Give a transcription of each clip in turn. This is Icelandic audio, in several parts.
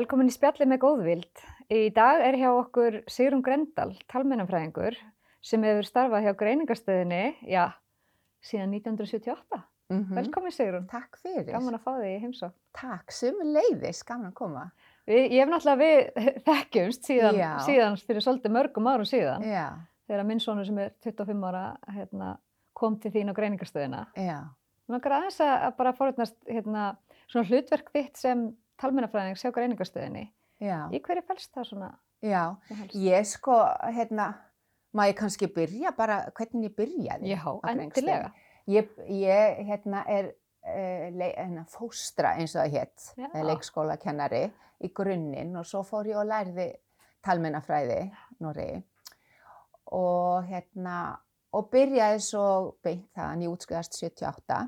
Velkomin í spjalli með góðvild. Í dag er hjá okkur Sigrun Grendal, talmennafræðingur, sem hefur starfað hjá greiningarstöðinni, já, síðan 1978. Mm -hmm. Velkomin Sigrun. Takk fyrir. Gaman að fá þig í heimsókn. Takk, sömu leiðis, gaman að koma. Við, ég hef náttúrulega við þekkjumst síðan, síðan fyrir svolítið mörgum árum síðan. Já, Þegar minn sonur sem er 25 ára hérna, kom til þín á greiningarstöðina. já, langar aðeins að að bara forutnast hérna, svona hlutverk þitt sem talmennafræðings hjá greiningarstöðinni. já, Í hverju fælst það svona? já. Ég sko, hérna, ég kannski byrja bara hvernig ég byrjaði? Já, endilega. Ég, ég, hérna, er uh, hérna, fóstra eins og það hétt, leikskólakennari í grunninn og svo fór ég og lærði talmennafræði, Noregi. Og hérna, og byrjaði svo beint þaðan, ég útskriðast 78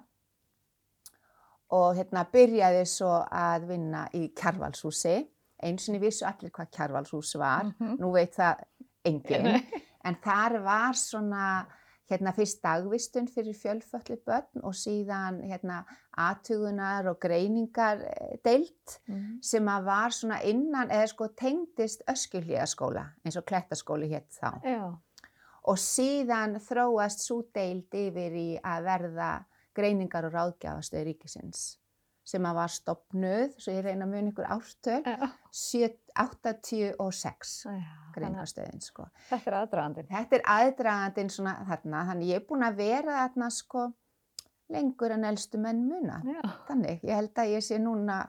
og hérna byrjaði svo að vinna í Kjarvalshúsi. Eins og vissu allir hvað Kjarvalshús var, Mhm. nú veit það enginn. En þar var svona hérna fyrst dagvistun fyrir fjölföllu börn og síðan hérna aðtugunar og greiningar deilt Mhm. sem að var svona innan eða sko tengdist öskjuhlíðaskóla eins og klettaskóli hétt þá. Já, Og síðan þróast svo deild yfir í að verða greiningar og ráðgjafastöð ríkisins sem að var stopnuð, svo ég reyna að muni ykkur ártöl, já, 86 já. Þannig að greiningarstöðin sko. þetta er aðdragandinn. Þetta er aðdragandinn svona þarna, þannig ég er búin að vera þarna sko lengur en elstu menn muna. Já, Þannig, ég held að ég sé núna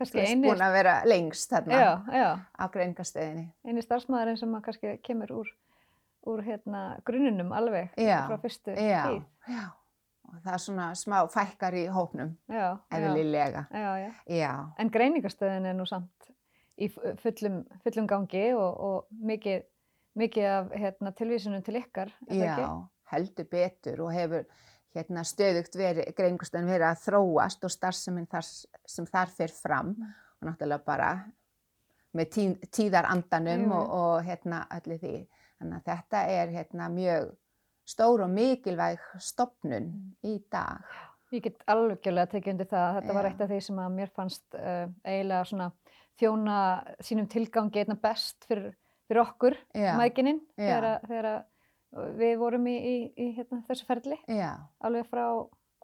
veist, búin að vera lengst þarna já, já, á greiningarstöðinni. eini starfsmæðurinn sem kannski kemur úr, úr hérna grunnunum alveg Já, frá fyrstu Já, tíð. já. Og það er svona smá fækkar í hópnum, Já, já, eðlilega. já, já. Já, En greiningarstöðin er nú samt í fu- fullum, fullum gangi og, og mikið, mikið af hérna, tilvísunum til ykkar, er það já, ekki? heldur betur og hefur hérna stöðugt verið, greiningarstöðin verið að þróast og starfseminn sem þar fer fram Mm. og náttúrulega bara með tí, tíðarandanum Jú, jú. og, og hérna öllu því. Þannig að þetta er hérna mjög stór og mikilvæg stopnun í dag. Ég get algjörlega tekið undir það. Þetta var Já. eitt af því sem að mér fannst uh, eiginlega svona þjóna sínum tilgangi einna best fyrir, fyrir okkur, mækininn, þegar, að- þegar að við vorum í, í, í hérna, þessu ferli, Já, alveg frá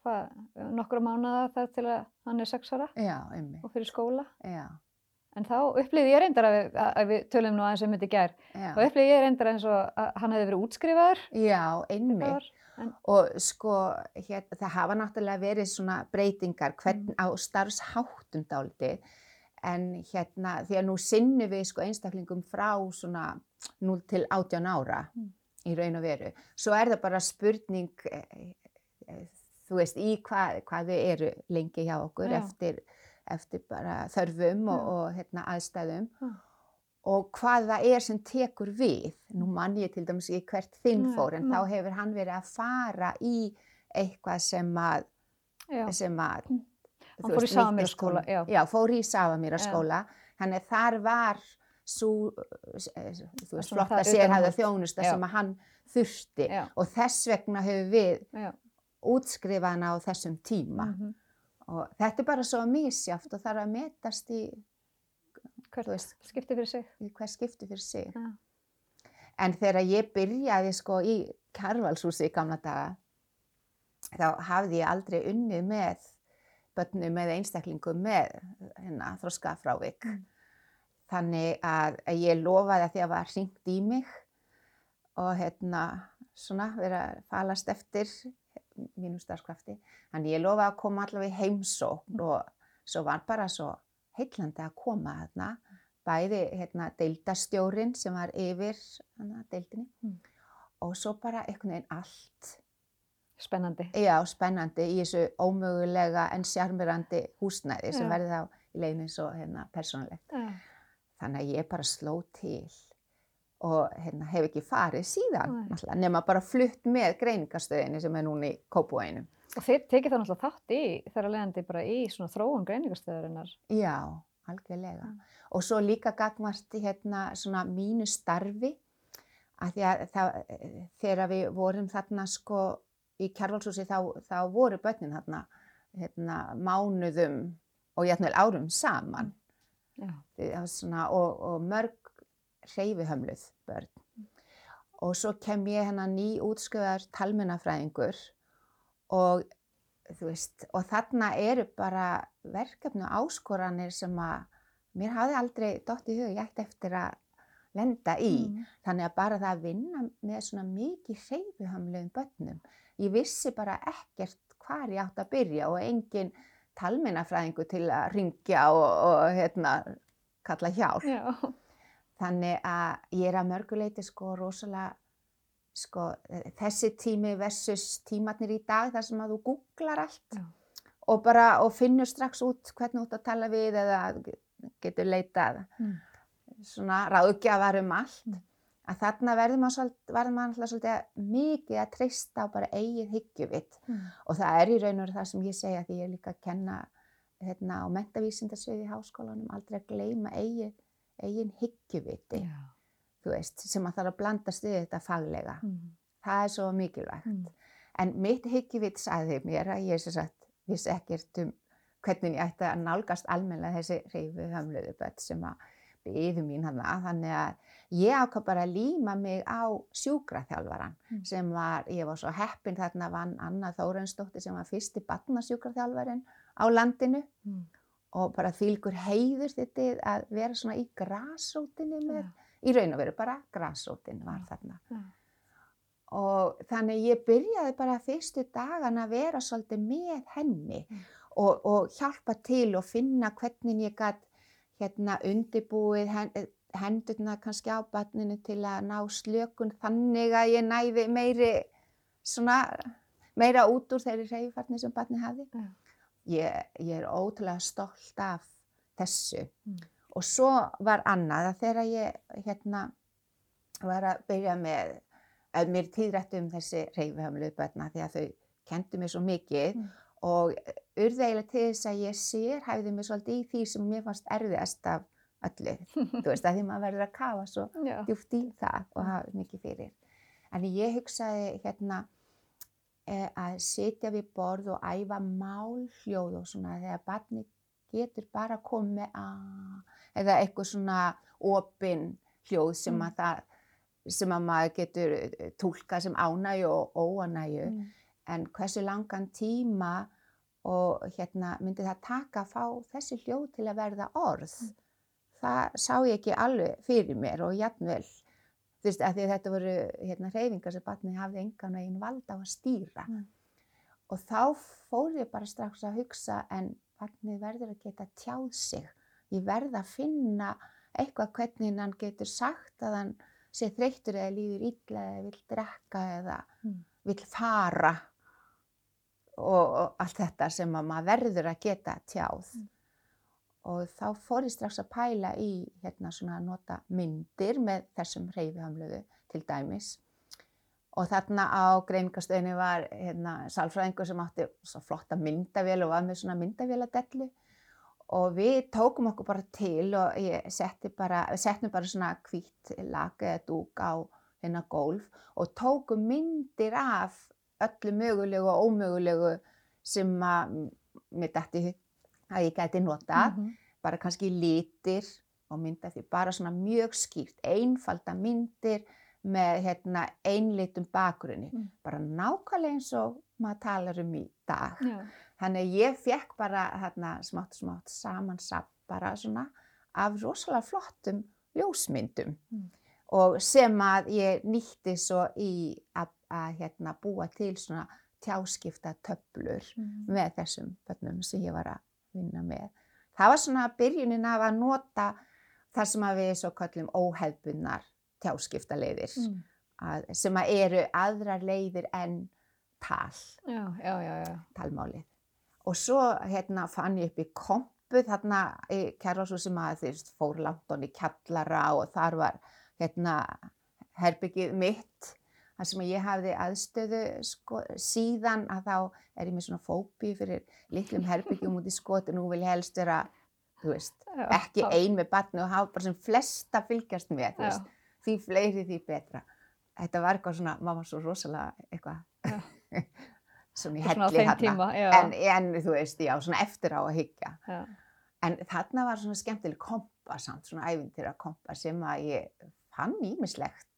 hvað, nokkra mánuða þar til að hann er sex ára já, og fyrir skóla. En þá upplýði ég reyndar að við, að við tölum nú aðeins um þetta í já. Þá upplýði ég reyndar eins og að hann hefði verið útskrifaður. Já, var. En, Og sko, hér, það hafa náttúrulega verið svona breytingar hvern, á starfsháttum dálítið. En hérna, því að nú sinnum við sko einstaklingum frá svona 0 til 18 ára Mm. í raun og veru. Svo er það bara spurning, eh, eh, þú veist, í hvað, hvað þau eru lengi hjá okkur Já. eftir, eftir bara þörfum og, og hérna, aðstæðum. Og hvað það er sem tekur við. Nú mann ég til dæmis í hvert þinn fór, en þá hefur hann verið að fara í eitthvað sem að, sem að Mm. Hann fór í honum- já. Já, fór í Safamýra Já. skóla. Þannig þar var svo, þú veist, flotta það sérhæða þjónusta Já. sem að hann þurfti. já, Og þess vegna hefur við útskrifað hann á þessum tíma. mhm. Og þetta er bara svo misjáft og þarf að metast í, Hvert veist, skipti fyrir sig. í hver skipti fyrir sig. Já. En þegar ég byrjaði sko í Karvalshúsi í gamla daga, þá hafði ég aldrei unnið með börnum eða einstaklingum með hérna, þroskafrávik. Mm. Þannig að að ég lofaði að því að var hringt í mig og hérna svona vera að falast eftir mínum starfskrafti. Þannig ég lofaði að koma allavega í heimsókn og svo var bara svo heillandi að koma þarna. Bæði hérna deildastjórin sem var yfir hana, deildinni Mm. og svo bara einhvern veginn allt. Spennandi. Já, spennandi í þessu ómögulega en sjarmirandi húsnæði sem Já. verði þá í leiðin og hérna, persónulegt. Já. Þannig að ég bara sló til og hérna, hef ekki farið síðan, Nei. nema bara flutt með greiningastöðinni sem er núna í Kópúæinu. Og þið tekið það náttúrulega þátt í, þar að leiðandi bara í svona þróun greiningarstöðarinnar. Já, algjörlega. Mm. Og svo líka gagvart hérna svona mínu starfi að því að það, þegar við vorum þarna sko í Kjarvalshúsi þá, þá voru börnin þarna hérna, mánuðum og jætnvel árum saman Já. svona, og, og mörg hreyfihömluð börn. Og svo kem ég hennar ný útskjöðar talmennafræðingur og veist, og þarna eru bara verkefni og áskoranir sem að mér hafði aldrei dótt í hug, ég ætti eftir að lenda í. Mm. Þannig að bara það að vinna með svona mikið hreyfihamluðum börnum. Ég vissi bara ekkert hvar ég átt að byrja og engin talmennafræðingu til að ringja og, og hérna, kalla hjálp. Já. Þannig að ég er að mörguleiti sko rosalega sko þessi tími versus tímatnir í dag þar sem að þú googlar allt Já. og bara og finnur strax út hvernig þú ert að tala við eða getur leitað Mm. svona ráðgjafar um allt Mm. að þarna verður maður, alltaf svolítið mikið að treysta á bara eigið hyggjuvitt Mm. og það er í raun og veru það sem ég segja því ég er líka að kenna hérna, á mentavísindasviði í háskólanum aldrei að gleyma eigin, eigin hyggjuviti veist, sem að þarf að blandast við þetta faglega. Mm. Það er svo mikilvægt. Mm. En mitt hyggjuvit sagði mér að ég sagt vissi ekkert um hvernig ég ætti að nálgast almennilega þessi reyfu hömluðu börn sem að byðu mín hana. Þannig að ég ákvað bara að líma mig á sjúkraþjálfaran Mm. sem var, ég var svo heppin þarna vann Anna Þórensdóttir sem var fyrsti barnasjúkraþjálfarin á landinu Mm. Og bara þýlgur heiður þetta að vera svona í grásrótinni með, Já. í raun og veru bara grásrótin var þarna. Já. Og þannig ég byrjaði bara fyrstu dagan að vera svolítið með henni Mm. og, og hjálpa til og finna hvernig ég gætt hérna undibúið hen, hendurna kannski á barninu til að ná slökun þannig að ég næði meiri svona meira út úr þeirri reyfarni sem barni hafi. Ég, ég er ótrúlega stolt af þessu. Mm. Og svo var annað að þegar ég hérna var að byrja með að mér tíðrætti um þessi reyfihömluð börna því að þau kentu mér svo mikið Mm. og urði eiginlega til þess að ég sérhæfði mig svolítið í því sem mér fannst erfiðast af öllu. Þú veist að því maður verður að kafa svo djúft í það og hafa mikið fyrir. En ég hugsaði hérna að sitja við borð og æfa málhljóð og svona þegar barni getur bara komið með a eða eitthvað svona opin hljóð sem Mm. að það sem að maður getur tólkað sem ánægju og óanægju Mm. en hversu langan tíma og hérna myndi það taka að fá þessi hljóð til að verða orð Mm. það sá ég ekki alveg fyrir mér og jafnvel þú veist að því að þetta voru hérna hreyfingar sem barnið hafði engan veginn vald á að stýra Mm. og þá fór ég bara strax að hugsa en barnið verður að geta tjáð sig ég verð að finna eitthvað hvernig hann getur sagt að hann sé þreyttur eða líður illa eða vill drekka eða Mm. vill fara og, og allt þetta sem að maður verður að geta tjáð. Mm. Og þá fór ég strax að pæla í hérna svona að nota myndir með þessum hreyfihamluðu til dæmis. Og þarna á greiningastöðinni var hérna sálfræðingur sem átti svo flotta myndavél og var með svona myndavéladellu. Og við tókum okkur bara til og ég setti bara, settum bara svona hvít lag eða dúk á hérna gólf og tókum myndir af öllu mögulegu og ómögulegu sem að mér dætti að ég gæti notað, Mhm. Bara kannski litir og mynda því bara svona mjög skýrt, einfalda myndir með hérna einlitum bakgrunni, Mm. bara nákvæmlega eins og maður talar um í dag. Já. Þannig ég fekk bara hérna smátt smátt samansapp bara svona af rosalega flottum ljósmyndum Mm. og sem að ég nýtti svo í að, að hérna búa til svona tjáskipta töflur Mm. með þessum börnum sem ég var að vinna með. Það var svona byrjunin af að nota það sem að við svo kallum óhefbunnar tjáskipta leiðir Mm. að, sem að eru aðrar leiðir en tal Já, já, já, talmálið. Og svo hérna fann ég upp í kompu þarna í kærlású sem að þeir fór langt honni kjallara og þar var hérna herbyggið mitt þar sem ég hafði aðstöðu sko, síðan að þá er ég með svona fóbi fyrir litlum herbyggjum út í skoti nú vil ég helst vera þú veist, ekki ein með barni og hafa bara sem flesta fylgjast með þú veist, því fleiri því betra. Þetta var eitthvað svona, maður var svo rosalega eitthvað svona í helli þarna. en, en þú veist, já, svona eftir á að hyggja. Já. en þarna var svona skemmtileg kompa samt, svona ævintýra kompa sem að ég fann ímislegt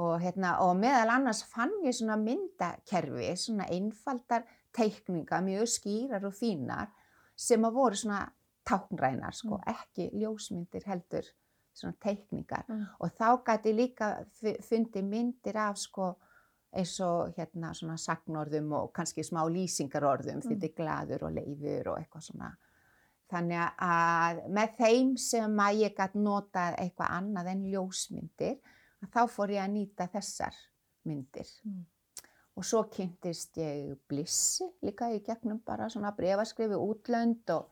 og, hérna, og meðal annars fann ég svona myndakerfi, svona einfaldar teikninga, mjög skýrar og fínar sem að voru svona táknrænar, sko, Mm. ekki ljósmyndir heldur svona teikningar Mm. og þá gæti líka fu- fundið myndir af sko eins og hérna svona sagnorðum og kannski smá lýsingarorðum Mm. því þetta er gladur og leiður og eitthvað svona þannig að með þeim sem að ég gæti notað eitthvað annað en ljósmyndir þá fór ég að nýta þessar myndir. Mm. og svo kynntist ég blissi líka í gegnum bara svona brefaskrifi útlönd og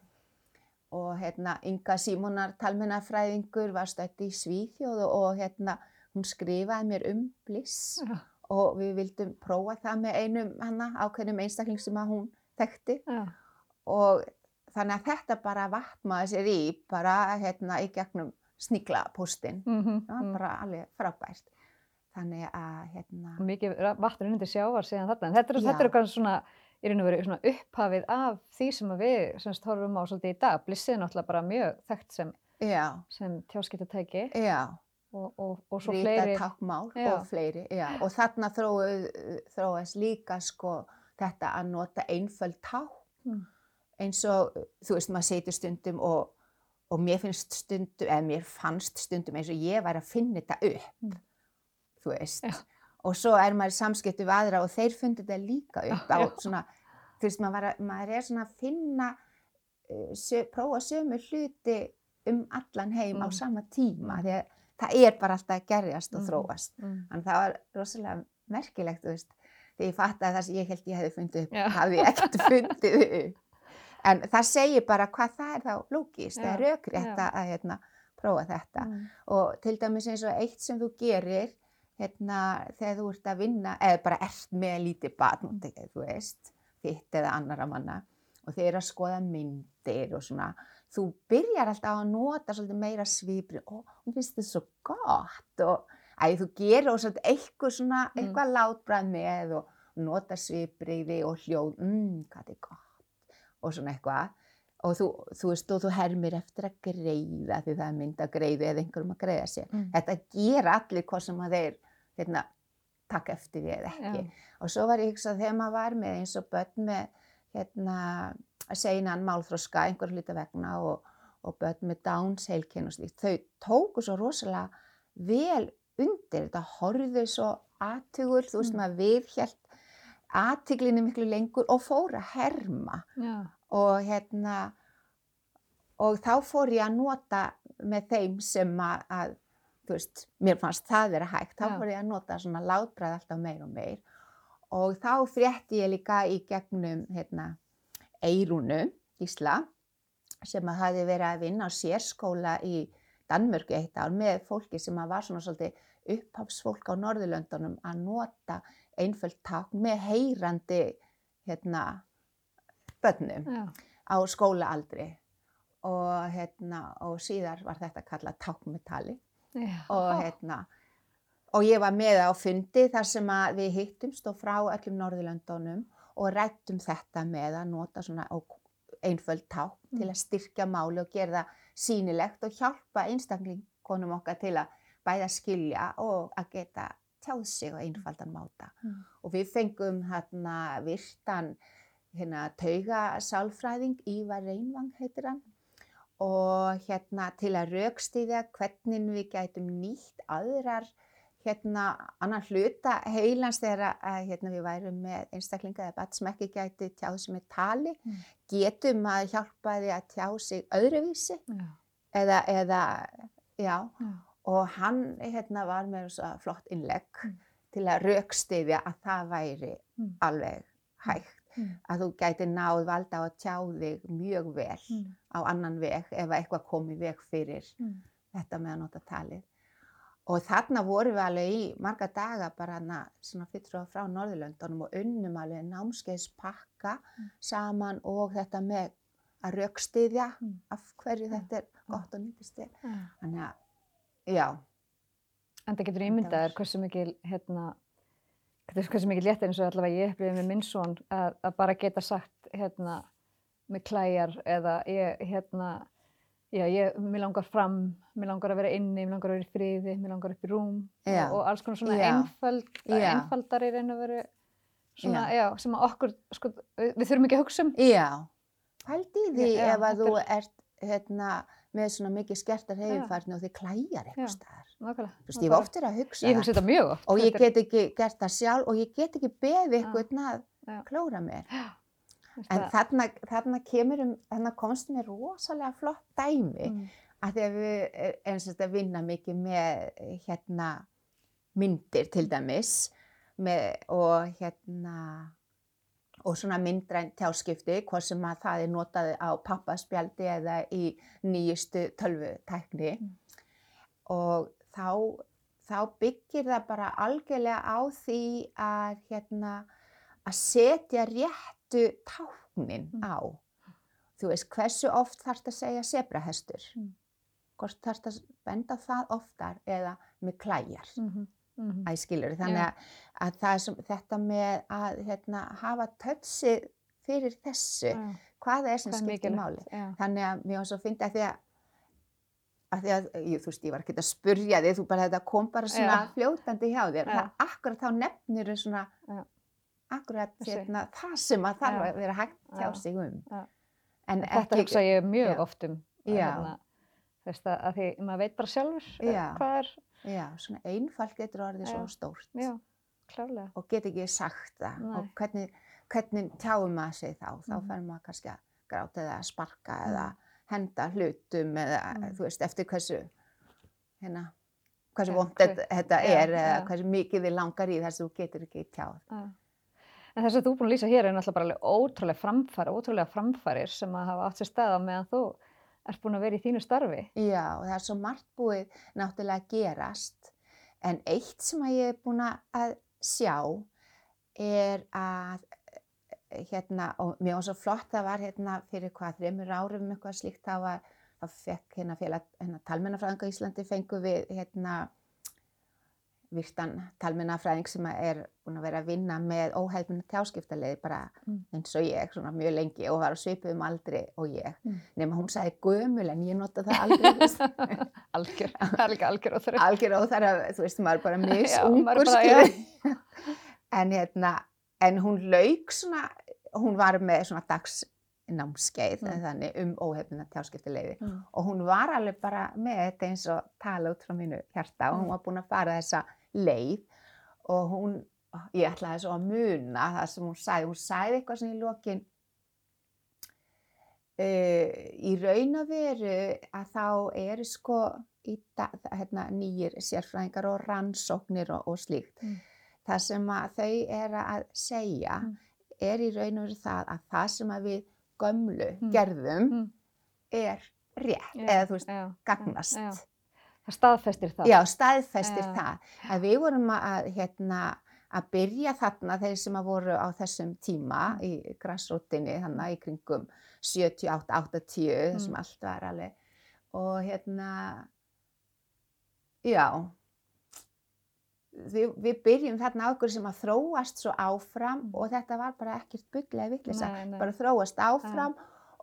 og hérna Inga Símonar talmennafræðingur var stödd í Svíþjóð og, og hérna hún skrifaði mér um bliss. Já, og við vildum prófa það með einum hana ákveðnum einstakling sem að hún þekkti. Já, og þannig að þetta bara vatmaði sér í bara hérna í gegnum sníklapústin mhm, það var mm. bara alveg frábært þannig að hérna mikið vatn undir sjávar síðan þarna. En þetta er, þetta er kannski svona, í raun og veru svona upphafið af því sem við semst horfum á svolítið í dag. Blissið náttúrulega bara mjög þekkt sem, sem tjáskiptatæki já og, og, og svo rita fleiri. tákmál Já. og fleiri já. og þarna þróast líka sko þetta að nota einföld tákn Mm. eins og þú veist maður setur stundum og, og mér finnst stundum eða mér fannst stundum eins og ég var að finna þetta upp Mm. þú veist Já. og svo er maður í samskiptu við aðra og þeir fundi þetta líka upp Já, á svona þú veist maður, að, maður er svona að finna uh, sö, prófa sömu hluti um allan heim á Mm. sama tíma Mm. því að það er bara alltaf að gerjast og Mhm. þróast Mm. en það var rosalega merkilegt þú veist þegar ég fattaði það sem ég held ég hefði fundið upp hafði ég ekkert fundið upp en það segir bara hvað það er þá lógist, það er raukrétt að að, hérna, prófa þetta. Mm. og til dæmis eins og eitt sem þú gerir hérna, þegar þú ert að vinna eða bara ert með lítið barn þú veist, þitt eða annara manna og þeir eru að skoða myndir og svona, þú byrjar alltaf að nota svolítið meira svipri og hún finnst þetta svo gott. Og æ, þú gerir og svolítið eitthvað svona, Mm. eitthvað látbrað með og nota svipriði og hljóð, mmm, hvað er gott og svona eitthvað og þú, þú veist, og þú hermir eftir að greiða því það er mynd að greiða eða einhverjum að greiða sér. Mm. Þetta gera allir hvað sem að þeir hérna, taka eftir því eða ekki. Já. Og svo var ég hugsað þegar maður var með eins og börn með hérna, seinan málþróska einhver hluta vegna og, og börn með Downs heilkinn og slíkt. Þau tóku svo rosalega vel undir þetta, horfðu svo aðtugur, þú veist Mm. maður viðhjælt aðtiglinni miklu lengur og fór að herma Já. og hérna og þá fór ég að nota með þeim sem að, að þú veist, mér fannst það vera hægt þá Já. fór ég að nota svona látbræð alltaf meir og meir og þá frétti ég líka í gegnum hérna, Eirúnu Gísla sem að hafi verið að vinna á sérskóla í Danmörku eitt ár með fólki sem að var svona svolítið upphafsfólk á Norðurlöndunum að nota einföld tákn með heyrandi hérna, börnum Já. á skólaaldri og, hérna, og síðar var þetta kallað táknmetali Já. og, hérna, og ég var með á fundi þar sem við hittumst og frá öllum Norðurlöndunum og rættum þetta með að nota svona einföld tákn Mm. til að styrkja máli og gera það sýnilegt og hjálpa einstaklingunum okkar til að bæða skilja og að geta tjáð sig á einfaldan máta. Mm. Og við fengum hérna virtan hérna taugasálfræðing, Ívar Reynvang heitir hann, og hérna til að raukstýðja hvernig við gætum nýtt aðrar hérna annan hluta heilans þegar að hérna, við værum með einstaklinga eða bat sem ekki gæti tjáð sig með tali, Mm. getum að hjálpa því að tjá sig öðruvísi Já. eða, eða já, Já. Og hann hérna var með flott innlegg Mm. til að raukstýðja að það væri Mm. alveg hægt Mm. að þú gæti náð valda á að tjá þig mjög vel Mm. á annan veg ef eitthvað kom í veg fyrir Mm. þetta með að nota talið. Og þarna vorum við alveg í marga daga bara hana, svona fyrir frá Norðurlöndunum og unnum alveg námskeiðspakka Mm. saman og þetta með að raukstyðja Mm. af hverju þetta er gott og nýtist þér. Já. Þannig að, já, En það getur Þetta ímyndað var- er hversu mikil, hérna, hversu mikil létt eins og allavega ég upplifið með minn son að, að bara geta sagt, hérna, mig klæjar eða ég, hérna, já, ég, mér langar fram, mér langar að vera inni, mér langar að vera í friði, mér langar upp í rúm Já. og, alls konar svona Já. einfaldar í raun og veru svona, Já. sem að okkur, sko, við, við þurfum ekki að hugsa um. Já, pældi í því ef að þú ert hérna, með svona mikið skertar Já. hefifærni og þið klæjar eitthvað staðar. Þú veist, ég hef oft verið að hugsa Ég hugsa þetta mjög oft. og ég get ekki gert það sjálf og ég get ekki beðið eitthvað að klóra mér. En það- þarna, þarna kemur um, þarna komst mér rosalega flott dæmi Mm. að því að við erum sérst að vinna mikið með hérna myndir til dæmis með, og hérna og svona myndræn tjáskipti hvort sem að það er notað á pappaspjaldi eða í nýjustu tölvutækni Mm. og þá, þá byggir það bara algjörlega á því að hérna að setja réttu táknin Mm. á þú veist hversu oft þarf að segja sebrahestur Mm. hvort þarf að benda það oftar eða með klæjar Mhm, mhm. Æ, skilur, þannig Já. að, að það sem, þetta með að hérna, hafa tötsi fyrir þessu, Já, hvað er sem skiptir máli. já. Þannig að mér svo fyndi að því að, að því að, ég, þú veist, ég var ekki að spurja þig, þú bara þetta kom bara svona Já. fljótandi hjá þér. Já. Það akkurat þá nefnir svona, Já. akkurat hérna, það sem að þarf Já. að vera hægt hjá Já. sig um. Já. En Þetta hugsa ég mjög Já. oft um. Já. Veist að, að því maður veit bara sjálfur eh, Já. hvað er, já, svona einfalt getur orðið svo Já. stórt já, klárlega. og get ekki sagt það Nei. og hvernig, hvernig tjáum maður sig þá, þá Mhm. fer maður kannski að gráta eða sparka Mm. eða henda hlutum eða Mm. þú veist eftir hversu hérna hversu Já, vond hver- þetta, er eða já. hversu mikið þið langar í þess að þú getur ekki tjáð. Já. En þess að þú búin að lýsa hér er náttúrulega bara ótrúlega framfæri, ótrúlega framfærir sem að hafa átt sér stað á meðan þú ert búin að vera í þínu starfi. Já, það er svo margt búið náttúrulega að gerast en eitt sem að ég er búin að sjá er að eh, hérna, og mér var svo flott það var hérna fyrir hvað, þreymur árum eitthvað slíkt, þá var, þá fekk hérna hérna talmennafræðinga Íslandi fengu við hérna virtan talmennafræðing sem er búin að vera að vinna með óhefnum tjáskiptaleið bara Mm. eins og ég, svona mjög lengi og var að svipa um aldri og ég Mm. nema hún sagði gömul en ég nota það aldrei algjör, algjör og þurr. algjör og er þú veist, maður er bara bara, skilur en hérna en hún lauk svona hún var með svona dagsnámskeið Mm. þannig um óhefnina tjáskiptileiði Mm. og hún var alveg bara með þetta eins og tala út frá mínu hjarta og hún Mm. var búin að fara þessa leið og hún, ég ætlaði svo að muna það sem hún sagði, hún sagði eitthvað svona í lokin uh, í raun og veru að þá eru sko hérna, nýjir sérfræðingar og rannsóknir og, og slíkt Mm. það sem að þau er að segja Mm. er í raun og veru það að það sem að við gömlu Mm. gerðum Mm. er rétt Já, eða þú veist, já, gagnast. Það staðfestir það. Já, staðfestir Já. það. Að við vorum að, hérna, að byrja þarna þeir sem að voru á þessum tíma Mm. í grassrótinni, þannig í kringum 78, 80, þessum Mm. allt var alveg. Og hérna, já, við, við byrjum þarna okkur sem að þróast svo áfram Mm. og þetta var bara ekkert bygglega vittlisa Nei, nei. bara þróast áfram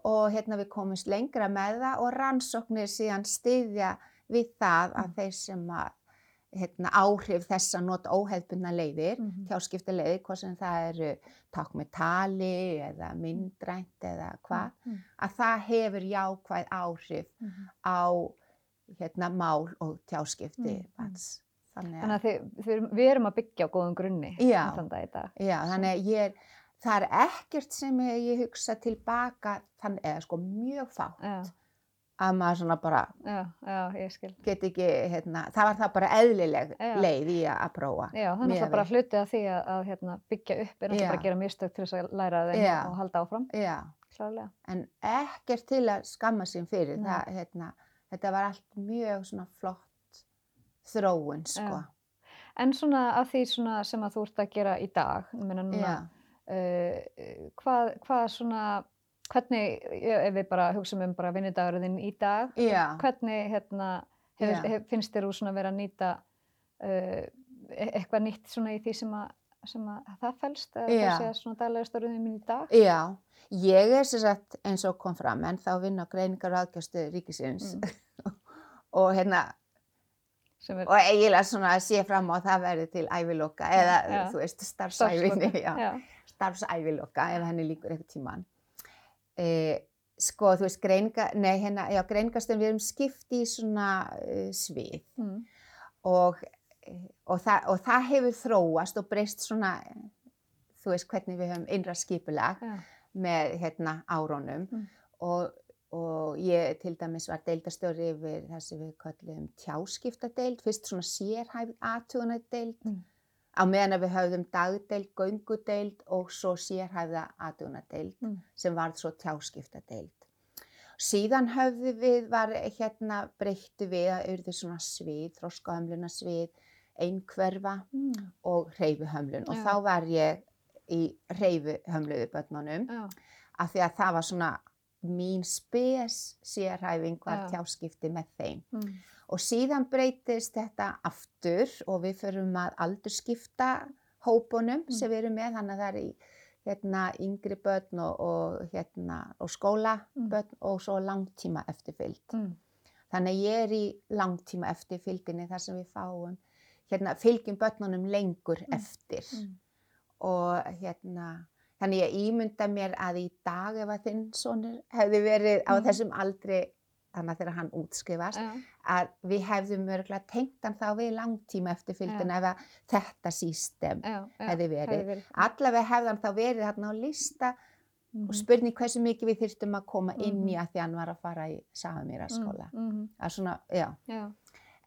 og hérna við komumst lengra með það og rannsóknir síðan styðja við það að Mm. þeir sem að hérna, áhrif þess að nota óhefbundna leiðir, mm Mhm. tjáskipta leiðir, hvað sem það eru takk með tali eða myndrænt eða hvað, Mm. að það hefur jákvæð áhrif Mhm. á hérna, mál og tjáskipti Mm, mm. Þannig Þannig að þið, þið, við erum að byggja á góðum grunni Já. Já, þannig að ég er, það er ekkert sem ég, hugsa tilbaka, þannig, eða sko mjög fátt, Já, að maður svona bara já, já, get ekki, hérna, það var það bara eðlileg Já. leið í að, prófa. Já, það er náttúrulega bara við. hluti af því að, að hérna, byggja upp er náttúrulega bara að gera mistök til þess að læra þeim og halda áfram, Já, klárlega. en ekkert til að skamma sín fyrir, það, hérna, þetta var allt mjög svona flott þróun, sko. En svona af því svona sem að þú ert að gera í dag, ég meina núna, uh, hvað, hvað svona, hvernig, ef við bara hugsaum um bara vinnudagurinn í dag, Já. hvernig hérna, hefur, Já. hef, finnst þér þú svona vera að nýta uh, e- eitthvað nýtt svona í því sem að sem að það fælst eða Já. það sé svona daglega störðum mín í dag? Já, ég er sem sagt eins og kom fram en þá vinn á greiningar og aðgjöstu ríkisins og hérna er og eiginlega svona að sé fram á að það verði til æviloka eða Já. þú veist Já. starfsæviloka ef henni líkur eitthvað tíman. E, sko þú veist greininga, nei hérna, já greiningastöðum við erum skipt í svona uh, svið Mm. og, eh, og, það, og það hefur þróast og breyst svona, þú veist hvernig við höfum innra skipulag Já. með hérna árónum Mm. og, og ég til dæmis var deildastjóri yfir það sem við kallum tjáskiptadeild, fyrst svona sérhæfð aðtugunadeild Mm. Á meðan við höfðum dagdeild, göngudeild og svo sérhæfða aðtugunadeild Mm. sem varð svo tjáskiptadeild. Síðan höfðu við, var hérna breyttu við að urðu svona svið, þroskahömluna svið, einhverfa Mm. og hreyfuhömlun og Já. þá var ég í hreyfuhömluðu börnunum af því að það var svona mín spes sérhæfing var Já. tjáskipti með þeim. Mm. Og síðan breytist þetta aftur og við förum að aldurskipta hópunum Mm. sem við erum með, þannig að það er í hérna, yngri börn og, og, hérna, og skólabörn og svo langtíma eftirfylgd. Mm. Þannig að ég er í langtíma eftirfylgdinni þar sem við fáum, hérna, fylgjum börnunum lengur Mm. eftir Mm. og hérna, þannig ég ímynda mér að í dag ef að þinn sonur hefði verið á Mhm. þessum aldri, þannig að þegar hann útskrifast, Já. að við hefðum örgulega tengt hann þá við langtíma eftirfylgdina ef að þetta sístem hefði verið. Hefði verið. Allavega hefði hann þá verið þarna á lista Mhm. og spurning hversu mikið við þyrftum að koma inn í Mhm. að því hann var að fara í Safamýra skóla. Mm. Mm. Er svona, já. Já.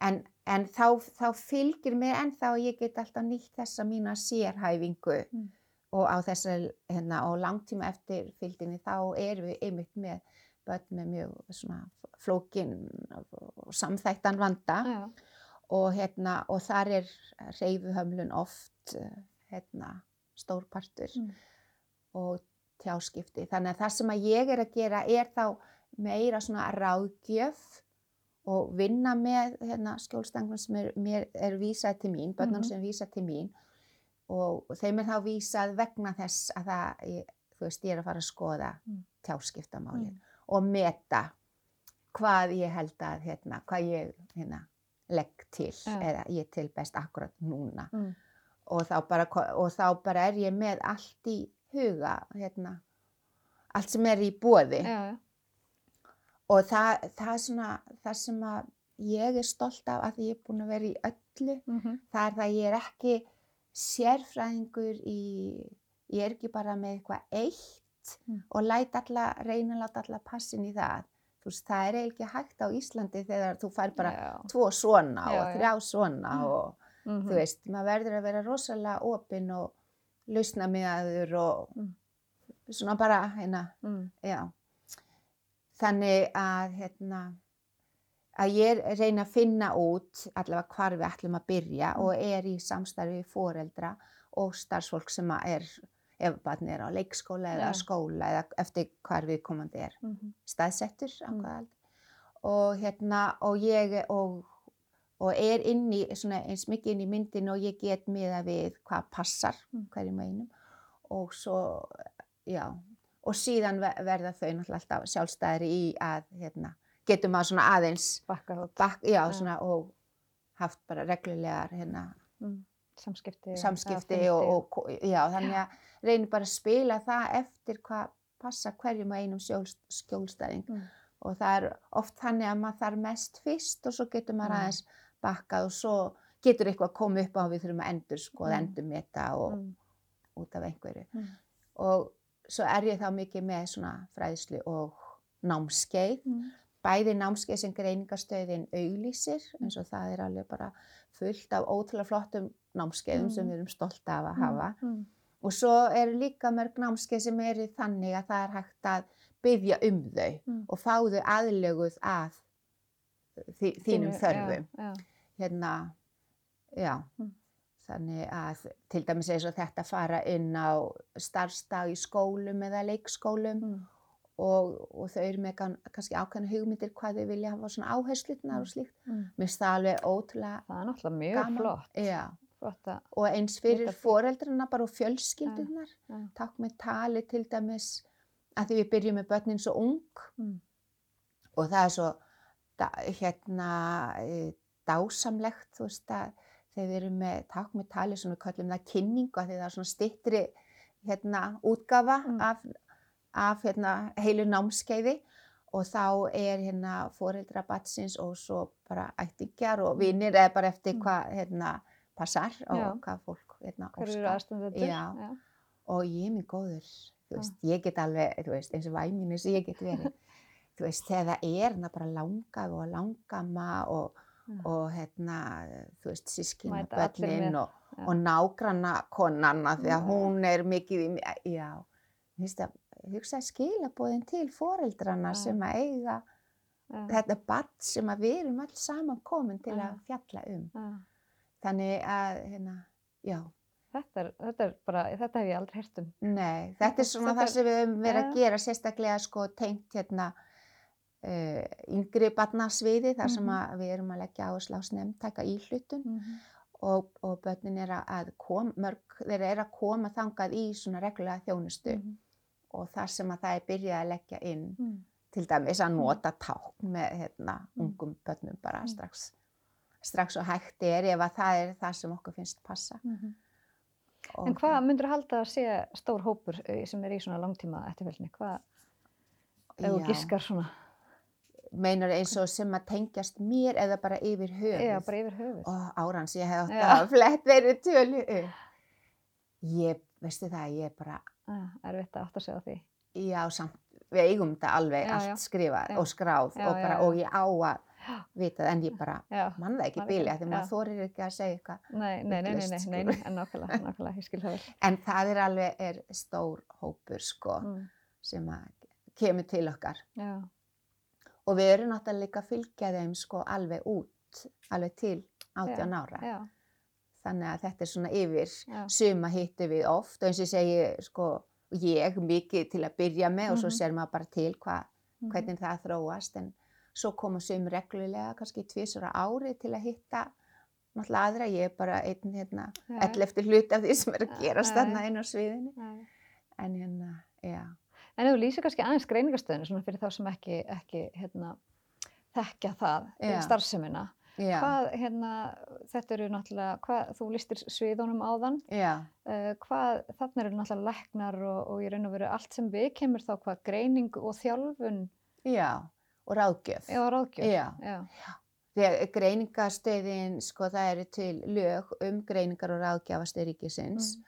En, en þá, þá fylgir mér ennþá að ég get alltaf nýtt þessa mína sérhæfingu Mm. og á þessar hérna, og langtíma eftir fylgdinni þá erum við einmitt með börn með mjög flókin og samþættan vanda Já. og, hérna, og þar er reyfuhömlun oft eh, hérna, stórpartur Mm. og tjáskipti. Þannig að það sem að ég er að gera er þá meira svona ráðgjöf og vinna með hérna, skjólstangum sem er, er vísað til mín, börnum Mhm. sem er vísað til mín og þeim er þá vísað vegna þess að það, ég, þú veist, ég er að fara að skoða Mm. tjáskiptamálið Mm. Og meta hvað ég held að, hérna, hvað ég hérna, legg til Já. eða ég til best akkurat núna Mm. og þá, bara, og þá bara er ég með allt í huga, hérna, allt sem er í bóði Já. og það, það svona það sem að ég er stolt af að ég er búin að vera í öllu Mhm. það er það að ég er ekki sérfræðingur í ég er ekki bara með eitthvað eitt Mm. og læt alla, reyna að láta alla passin í það þú veist, það er eiginlega ekki hægt á Íslandi þegar þú fær bara Já. tvo svona Já, og já. þrjá svona Mm. og Mhm. þú veist, maður verður að vera rosalega opinn og lausna miðaður og Mm. svona bara, hérna, Mm. já. Þannig að, hérna, að ég reyna að finna út allavega hvar við ætlum að byrja Mm. og er í samstarfi við foreldra og starfsfólk sem er, ef barnið er á leikskóla eða Já. skóla eða eftir hvar við komandi er Mhm. staðsettur á Mm. Og hérna, og ég, og, og er inn í, svona eins mikið inn í myndin og ég get miða við hvað passar Mm. hverjum einum. Og svo, já, og síðan ver- verða þau náttúrulega alltaf sjálfstæðri í að, hérna, getur maður svona aðeins, Bakka já, Já. svona, og haft bara reglulegar, hérna, Mm. Samskipti. samskipti og, og, já, þannig að reynir bara að spila það eftir hvað passa hverjum og einum sjól, skjólstæðing Mm. og það er oft þannig að maður þarf mest fyrst og svo getur maður Mm. aðeins bakkað og svo getur eitthvað komið upp á að við þurfum að endur skoða, Mm. endur meta og Mm. út af einhverju Mm. og svo er ég þá mikið með svona fræðslu og námskeið Mm. bæði námskeið sem greiningastöðin auglýsir eins og það er alveg bara fullt af ótrúlega flottum námskeiðum sem Mm. við erum stolt af að Mm. hafa Mm. og svo eru líka mörg námskeið sem eru þannig að það er hægt að byggja um þau Mm. og fá þau aðlöguð að þi, þínum Þínu- þörfum. Já, já. Hérna, já, Mm. þannig að til dæmis eins og þetta fara inn á starfstag í skólum eða leikskólum Mm. og, og þau eru með kann, kannski ákveðna hugmyndir hvað þau vilja hafa svona áherslutnar og slíkt. Mm. Mér finnst það alveg ótrúlega Það er náttúrulega mjög gaman. flott. Já, og eins fyrir foreldrana bara og fjölskyldunar. já, Takk með tali til dæmis að því við byrjum með börnin svo ung mm, og það er svo da, hérna e, dásamlegt þú veist að þegar við erum með takk með tali við kallum það kynningu að því það er svona stittri hérna útgafa Mm. af, af hérna heilu námskeiði og þá er hérna foreldra batsins og svo bara ættingjar og vinnir eða bara eftir Mm. hvað hérna passar og Já. hvað fólk hérna óskar. og ég er mjög góður veist, ég get alveg, þú veist, eins og væminu sem ég get verið. Þú veist, þegar það er hérna bara langaf og langama og, og hérna, þú veist, sískina börnin og, og nágranna konanna því að Já. hún er mikið í, já, þú veist að hugsa skilabóðin til foreldrana Já. sem að eiga þetta badd sem að við erum alls saman komin til að fjalla um. Þannig að, hérna, já Þetta, er, þetta er bara, þetta hef ég aldrei heyrt um. Nei, þetta er svona þetta það sem við höfum verið að gera sérstaklega sko tengt hérna uh, yngri barnasviði þar sem Mhm. við erum að leggja áherslu á snemntaka íhlutun Mm og, og börnin er að kom, mörg þeir eru að koma þangað í svona reglulega þjónustu -hmm. og þar sem að það er byrjað að leggja inn Mm. til dæmis að nota tákn með hérna Mm. ungum börnum bara Mm. strax strax og hægt er ef að það er það sem okkur finnst passa. Mhm. Og, En hvað myndur þú halda að sé stór hópur eh, sem er í svona langtíma eftirfylgni? Hvað, ef þú Já. giskar svona? meinar eins og sem að tengjast mér eða bara yfir höfuð. Já, bara yfir höfuð. Ó, árans, ég hef átt að flett verið tölu upp. Ég, veistu það, ég er bara, Já, erfitt að átta sig á því. já, samt, við eigum þetta alveg Já, allt já. skrifað Já. og skráð og, bara, og ég á að Já. vita það, en ég bara mann það ekki ekki, því maður þorir ekki að segja eitthvað. nei, nei, nei, nei, nei, sko. nei, en nákvæmlega, nákvæmlega, ég skil það vel. En það er alveg, er stór hópur, sko, Mm. sem kemur til okkar. Já, Og við erum náttúrulega líka að fylgja þeim, sko, alveg út, alveg til 18 ára. já, Þannig að þetta er svona yfir suma hittum við oft og eins og ég segi sko ég mikið til að byrja með og svo Mhm. sér maður bara til hva, mhm, hvernig það þróast en svo koma sum reglulega kannski tvisur á ári til að hitta náttúrulega aðra, ég er bara einn hérna ell eftir hluti af því sem er að þarna já. inn á sviðinu. Já. en hérna, já. En þú lýsir kannski aðeins greiningarstöðinu, svona fyrir þá sem ekki, ekki hérna, þekkja það, Já. starfsemina, já, hvað, hérna, þetta eru náttúrulega, hvað, þú lýstir sviðunum áðan, uh, hvað, þarna eru náttúrulega læknar og, og í raun og veru allt sem við kemur þá, hvað, greining og þjálfun, já og ráðgjöf eða ráðgjöf. Já. Já, Þegar greiningastöðin, sko það eru til lög um greiningar og ráðgjafastöð ríkisins Mm.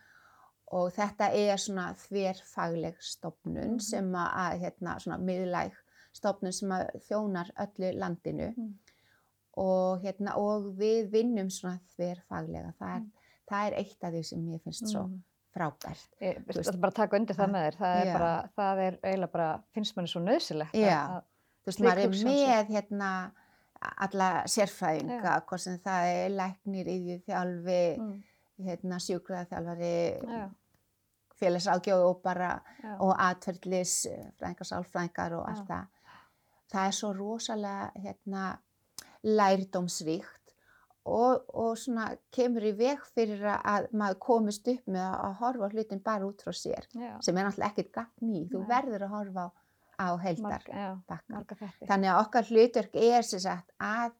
og þetta er svona þverfagleg stopnun Mhm. sem að, að, hérna, svona miðlæg stopnun sem að þjónar öllu landinu Mm. og, hérna, og við vinnum svona þverfaglega. Það Mm. það er eitt af því sem mér finnst svo Mhm. frábært. Ég þetta bara taka undir það með þér, það er Já. bara, það er eiginlega bara, finnst manni svo nöðsilegt Já. að, Þú veist, maður er með hérna alla sérfræðinga, hvort sem það er læknir, yfirþjálfi, mm, hérna, sjúkraðarþjálfari, já, félagsáðgjóð og bara já, og atverðlis, fræðingar, sálfræðingar og Já. allt það. Það er svo rosalega hérna, lærdómsríkt og, og svona kemur í veg fyrir að- að maður komist upp með að, horfa hlutin bara út frá sér, já, sem er náttúrulega ekkert gagn í. Þú verður að horfa á, á þetta. Þannig að okkar hlutverk er sem sagt að,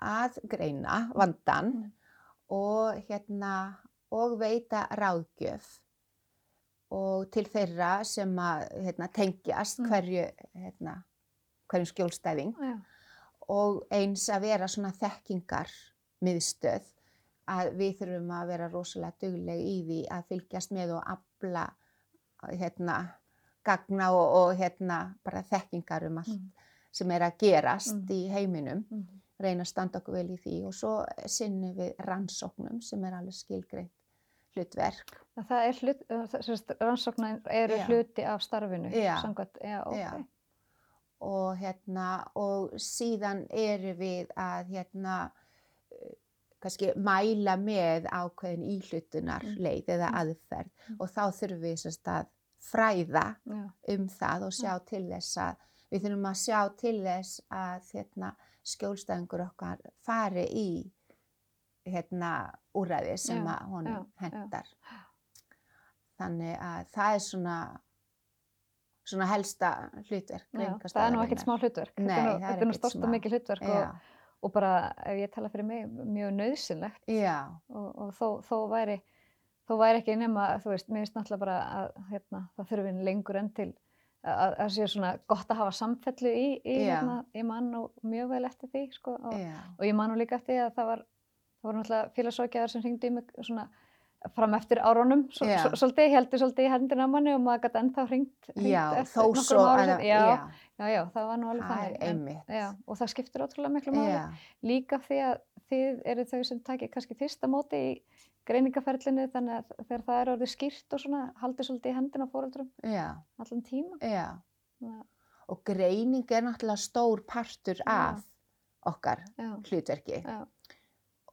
að greina vandan Mm. og, hérna, og veita ráðgjöf og til þeirra sem að hérna, tengjast Mm. hverju, hérna, hverjum skjólstæðing Já, og eins að vera svona þekkingar miðstöð að við þurfum að vera rosalega dugleg í því að fylgjast með og afla hérna, gagna og, og hérna, bara þekkingar um allt mm, sem er að gerast Mm. í heiminum, mm, reyna að standa okkur vel í því og svo sinnum við rannsóknum sem er alveg skilgreint hlutverk. Það er hlut, rannsóknar eru Já. hluti af starfinu, samkvæmt, já, ok. Já. Og, hérna, og síðan eru við að hérna, kannski mæla með ákveðin íhlutunar Mm. leið eða Mm. aðferð Mm. og þá þurfum við sérst að fræða Já, um það og sjá til þess að við þurfum að sjá til þess að hérna, skjólstæðingur okkar fari í hérna úræði sem Já, að honum hendar. Þannig að það er svona, svona helsta hlutverk Já, það er nú ekkert smá hlutverk. Nei, þetta er það er þetta er nú ekkert stort og smá. mikið hlutverk og, og bara ef ég tala fyrir mig mjög nöðsynlegt já, og, og þó, þó væri þó væri ekki nema, þú veist, mér finnst náttúrulega bara að hérna, það þurfi lengur enn til að það sé svona gott að hafa samfellu í, í Já. hérna, ég man nú mjög vel eftir því, sko, og, já, og ég man nú líka eftir því að það var, það voru náttúrulega félagsókjaðar sem hringdi í mig svona fram eftir Já. svo, svolítið, heldur svolítið í hendina manni og maður gæti ennþá hringt, já, þó svo að, já, já, já, það var nú alveg það þannig, en- já, og það skiptir ótrúlega miklu máli. Líka því að þið eru þau sem takir kannski fyrsta móti í greiningaferlinu þannig að þegar það er orðið skýrt og svona haldið svolítið í hendina já, allan tíma. já. Já, Og greining er náttúrulega stór partur af okkar hlutverki.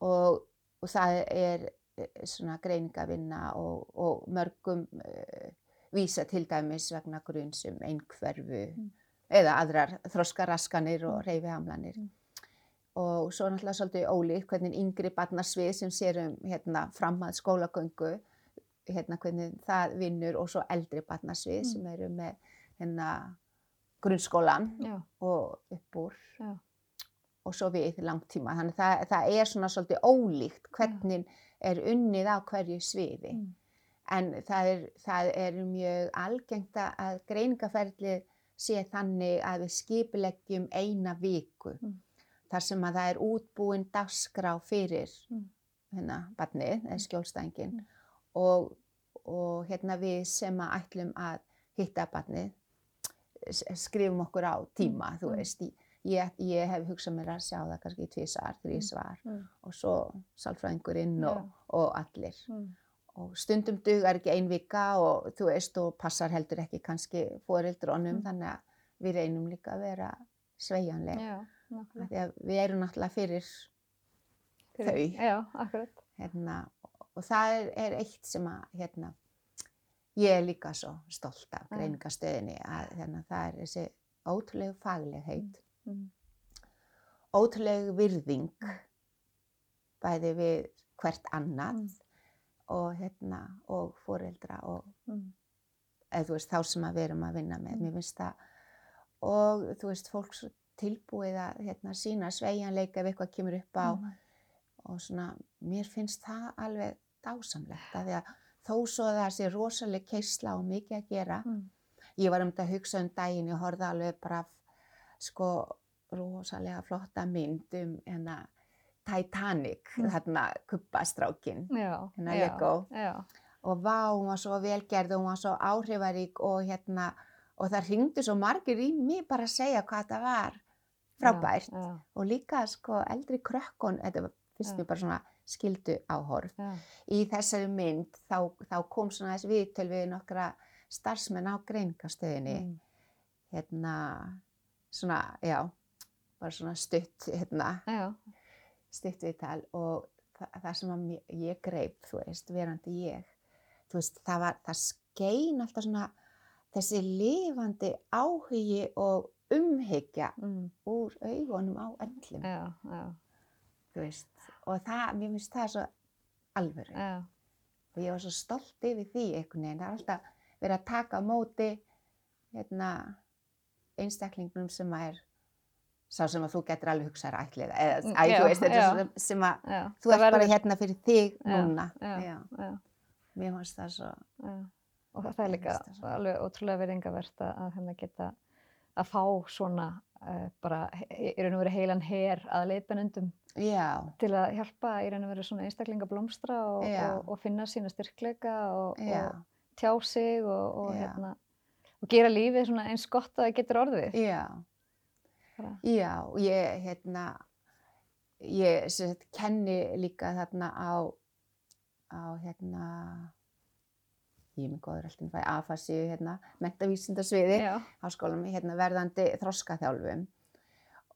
og, og það er eh, svona greiningavinna og, og mörgum uh, vísa til dæmis vegna grunnsum einhverfu Mm. eða aðrar þroskaraskanir og reyfihamlanir. Mm. Og svo náttúrulega svolítið ólíkt hvernig yngri barnasvið sem sér um hérna, framhald skólagöngu, hérna, hvernig það vinnur og svo eldri barnasvið Mm. sem eru með hérna, grunnskólan já, og upp úr Já. og svo við langtíma. Þannig það, það er svona svolítið ólíkt hvernig er unnið á hverju sviði. Mm. En það er, það er mjög algengt að greiningaferðlið sé þannig að við skipuleggjum eina viku. Mm. Þar sem að það er útbúin dagskrá fyrir Mm. hérna barnið, eða skjólstængin. Mm. Og, og hérna við sem að ætlum að hitta barnið skrifum okkur á tíma, þú Mm. veist. Ég, ég hef hugsað mér að sjá það kannski tvísar, þrísvar Mm. og svo sálfræðingurinn og, og allir. Mm. Og stundum dugar ekki ein vika og þú veist og passar heldur ekki kannski foreldrónum Mm. þannig að við reynum líka að vera sveigjanleg. Við erum náttúrulega fyrir Fyrir- þau. Já, akkurat. hérna, og það er, er eitt sem að hérna, ég er líka svo stolt af Já. greiningastöðinni að hérna, það er þessi ótrúlegu faglegheit, Mm. ótrúlegu virðing bæði við hvert annað Mm. og, hérna, og foreldra og Mm. þú veist þá sem við erum að vinna með, Mm. mér finnst það og þú veist fólk svo tilbúið að hérna, sína sveigjanleika ef eitthvað kemur upp á Mm. og svona, mér finnst það alveg dásamlegt að því að þó svo að það sé rosaleg keisla og mikið að gera. Mm. Ég var um þetta að hugsa um daginn, ég horfði alveg bara sko rosalega flotta mynd um hérna Titanic, Mm. þarna kuppastrákin Hérna Lego. Og vá, hún var svo velgerð og hún var svo áhrifarík og hérna og það ringdu svo margir í mig bara að segja hvað það var frábært Já, já, og líka sko eldri krökkun, þetta Já. mér bara svona skildu áhorf. Í þessari mynd þá, þá kom svona þessi viðtöl við nokkra starfsmenn á greiningastöðinni, Mm. hérna svona, já, bara svona stutt, hérna, stutt viðtal og það, það sem ég greip, þú veist, verandi ég, þú veist, það var, það skein alltaf svona þessi lifandi áhugi og umhyggja mm. úr augunum á öllum, já, já, og það, mér finnst það svo alvöru. Já, og ég var svo stolt yfir því einhvern veginn, það er alltaf verið að taka á móti, hérna, einstaklingnum sem að er sá sem að þú getur alveg hugsað ætlið, eða, Mm, æ, já, þú veist, þetta sem að þú ert bara hérna fyrir þig núna, mér finnst það svo, Já, og það, er líka alveg ótrúlega verðingavert að, að hérna geta að fá svona uh, bara í raun og veru heilan her að leiðbennundum já, til að hjálpa í raun og veru svona einstaklinga blómstra og, og, og finna sína styrkleika og, og tjá sig og, hérna, og gera lífið svona eins gott að það getur orðið. já, já, og ég, hérna, ég, sagt, kenni líka þarna á, á, hérna, ég er með góður alltaf fæ afasíu, hérna, mentavísindasviði, já, háskólanum, hérna, verðandi þroskaþjálfum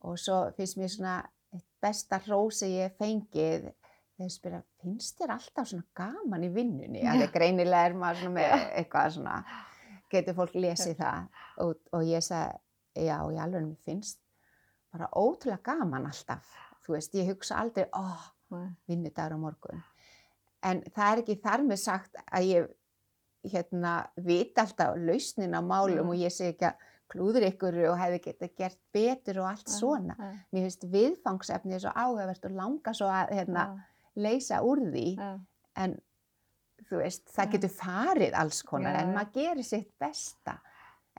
og svo finnst mér svona eitt besta hrósi ég hef fengið þegar spyrja, finnst þér alltaf svona gaman í vinnunni? Það greinilega er maður svona með eitthvað svona, getur fólk lesið það og, og ég sagði, já, ég alveg mér finnst bara ótrúlega gaman alltaf. Þú veist, ég hugsa aldrei, ó, Nei. vinnudagur á morgun. En það er ekki þar með sagt að ég hérna, vit alltaf lausnin á málum Nei. og ég segi ekki að klúður ykkur og hefði getað gert betur og allt svona. Nei, Mér finnst viðfangsefni svo áhugavert og langa svo að hérna, já, leysa úr því já, en þú veist, það Já. getur farið alls konar Já, en já. maður gerir sitt besta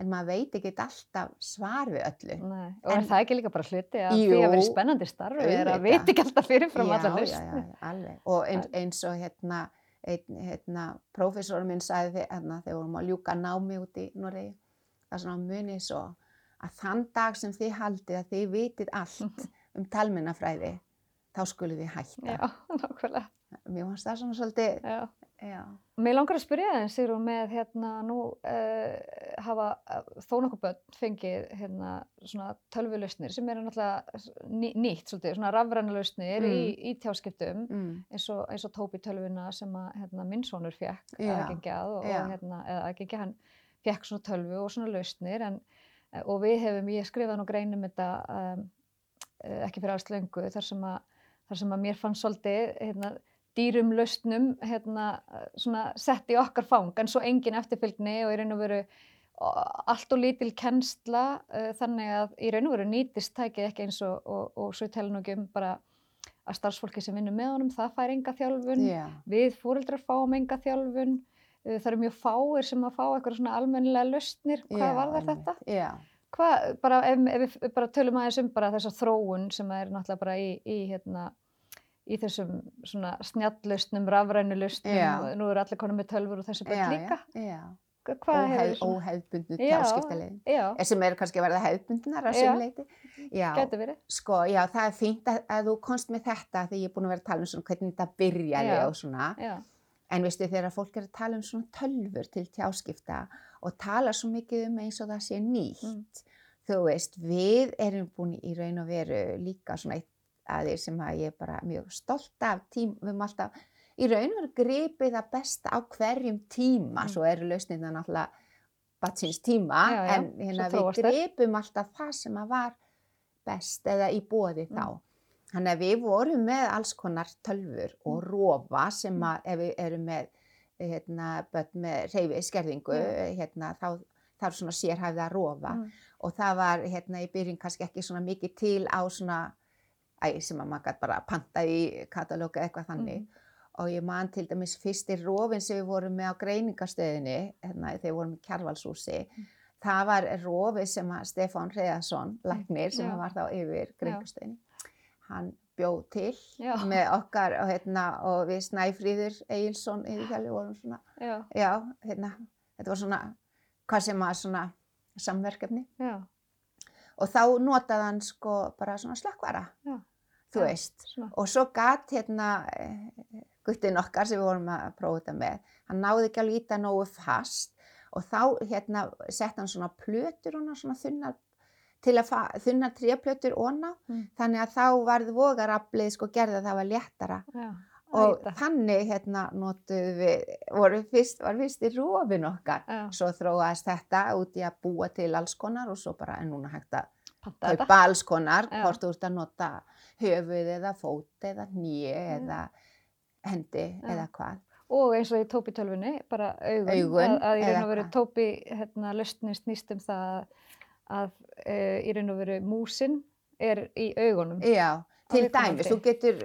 en maður veit ekki alltaf svar við öllu. nei. Og er En- það ekki líka bara hluti að því Jú, að vera spennandi starfi er að veit ekki alltaf fyrirfram já, allar já, lausnir. já, alveg. Og eins, eins og hérna, einn, hérna, prófessorum minn hérna, þegar vorum að ljúka námi út í Noregi, það er svona munið svo að þann dag sem þið haldið að þið vitið allt um talmennafræði, þá skulum við hætta. Já, nákvæmlega. Mér fannst það svona svolítið, Mér langar að spyrja þeim, Sigrún, með hérna nú uh, hafa uh, þó nokkuð börn fengið hérna svona tölvulausnir sem eru náttúrulega ný, nýtt svolítið, svona rafræna lausnir í, í tjáskiptum mm, eins og, eins og Tóbi tölvuna sem að hérna, minn sonur fekk Já, aðgengjað og, já. og hérna, eða aðgengja hann fekk svona tölvu og svona lausnir en, eh, og við hefum, ég skrifaði nú greinum þetta um, eh, ekki fyrir alls löngu þar sem að, þar sem að mér fann svolítið hérna, dýrum lausnum hérna, svona sett í okkar fang en svo engin eftirfylgni og í raun og veru allt og lítil kennsla uh, þannig að í raun og veru nýtist tækið ekki eins og, og, og svo telur nú ekki um bara að starfsfólki sem vinnur með honum, það fær enga þjálfun. Já, við fóreldrar fáum enga þjálfun. Uh, það eru mjög fáir sem að fá eitthvað svona almennilega lausnir, hvað já, var það þetta? Já, Hvað, bara ef, ef við bara tölum aðeins um bara þessa þróun sem er náttúrulega bara í, í hérna í þessum svona snjalllausnum, rafrænu lausnum, Já. nú eru allir konum með tölfur og þessi já, börn líka. já, óhefbundnu Já, tjáskiptaleiðin. Já, Sem er kannski að verða hefbundnar að sumleiti. Sko, það er fínt að, að þú komst með þetta því ég er búin að vera að tala um svona hvernig þetta byrjaði og svona. En veistu þegar fólk er að tala um svona tölfur til tjáskipta og tala svo mikið um eins og það sé nýtt. Mm. Þú veist, við erum búin í raun og veru líka svona eitt aðeins sem að ég er bara mjög stolt af tím, við erum alltaf í raun og veru gripið það besta á hverjum tíma, Mm. svo eru lausnirna náttúrulega batsins tíma, Já, já, en hérna, við gripum alltaf það sem að var best eða í bóði Mm. þá. Þannig að við vorum með alls konar tölfur og Mm. rofa sem að ef við erum með hérna, með reyfi skerðingu, Já. hérna, þá það er svona sérhæfða rofa Mm. og það var hérna í byrjun kannski ekki svona mikið til á svona æ, sem að maður gæti bara panta í katalóga eitthvað þannig Mm. og ég man til dæmis fyrstir rofin sem við vorum með á greiningastöðinni hérna þegar við vorum í Kjarvalshúsi Mm. það var rofi sem að Stefán Reyðarsson, læknir sem Já. var þá yfir greiningastöðinni hann bjóð til Já. með okkar og, hérna, og við Snæfríður Egilson yfir hjálpi vorum svona já, já, hérna, þetta var svona hvað sem að svona samverkefni já, og þá notaði hann sko bara svona slökkvara. Þú veist. svona. Og svo gatt hérna eh, guttinn okkar sem við vorum að prófa þetta með, hann náði ekki alveg í þetta nógu fast og þá hérna sett hann svona plötur hana, svona þunnar, til að þunnar tréplötur onna, Mm. þannig að þá varð vogaraflið sko gerði að það var léttara. Já, Og þannig hérna notuðu við, voru fyrst, var fyrst í rofin okkar. Já, Svo þróaðist þetta út í að búa til alls konar og svo bara er núna hægt að kaupa alls konar, hvort þú ert að nota höfuð eða fót eða nýi Já. eða hendi Já. eða hvað. Og eins og í Tóbi tölvunni, bara augun, Augun, að, að í raun og veru? Tóbi hérna, lausnin snýst um það að e, í raun og veru músin er í augunum. Já, til dæmis, þú getur,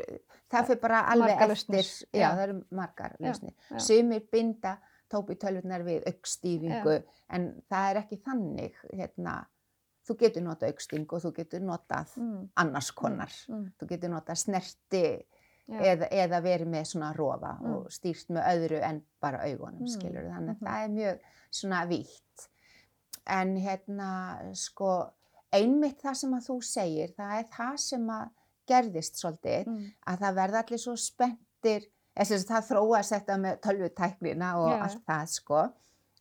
það fyrir bara alveg Margar eftir, lausnir, já, það eru margar Já, lausnir. já. Sumir binda tópi tölvunar við aukstýringu, en það er ekki þannig, hérna, þú getur notað aukstýringu og þú getur notað Mm, annars konar. mm, Þú getur notað snerti já, eða, eða verið með svona rofa Mm. og stýrt með öðru en bara augunum, Mm, skilur þannig að mhm. það er mjög svona vítt. En hérna sko einmitt það sem að þú segir það er það sem að gerðist svolítið mm, að það verða allir svo spenntir þess að það þróast þetta með tölvutæknina og Já. allt það sko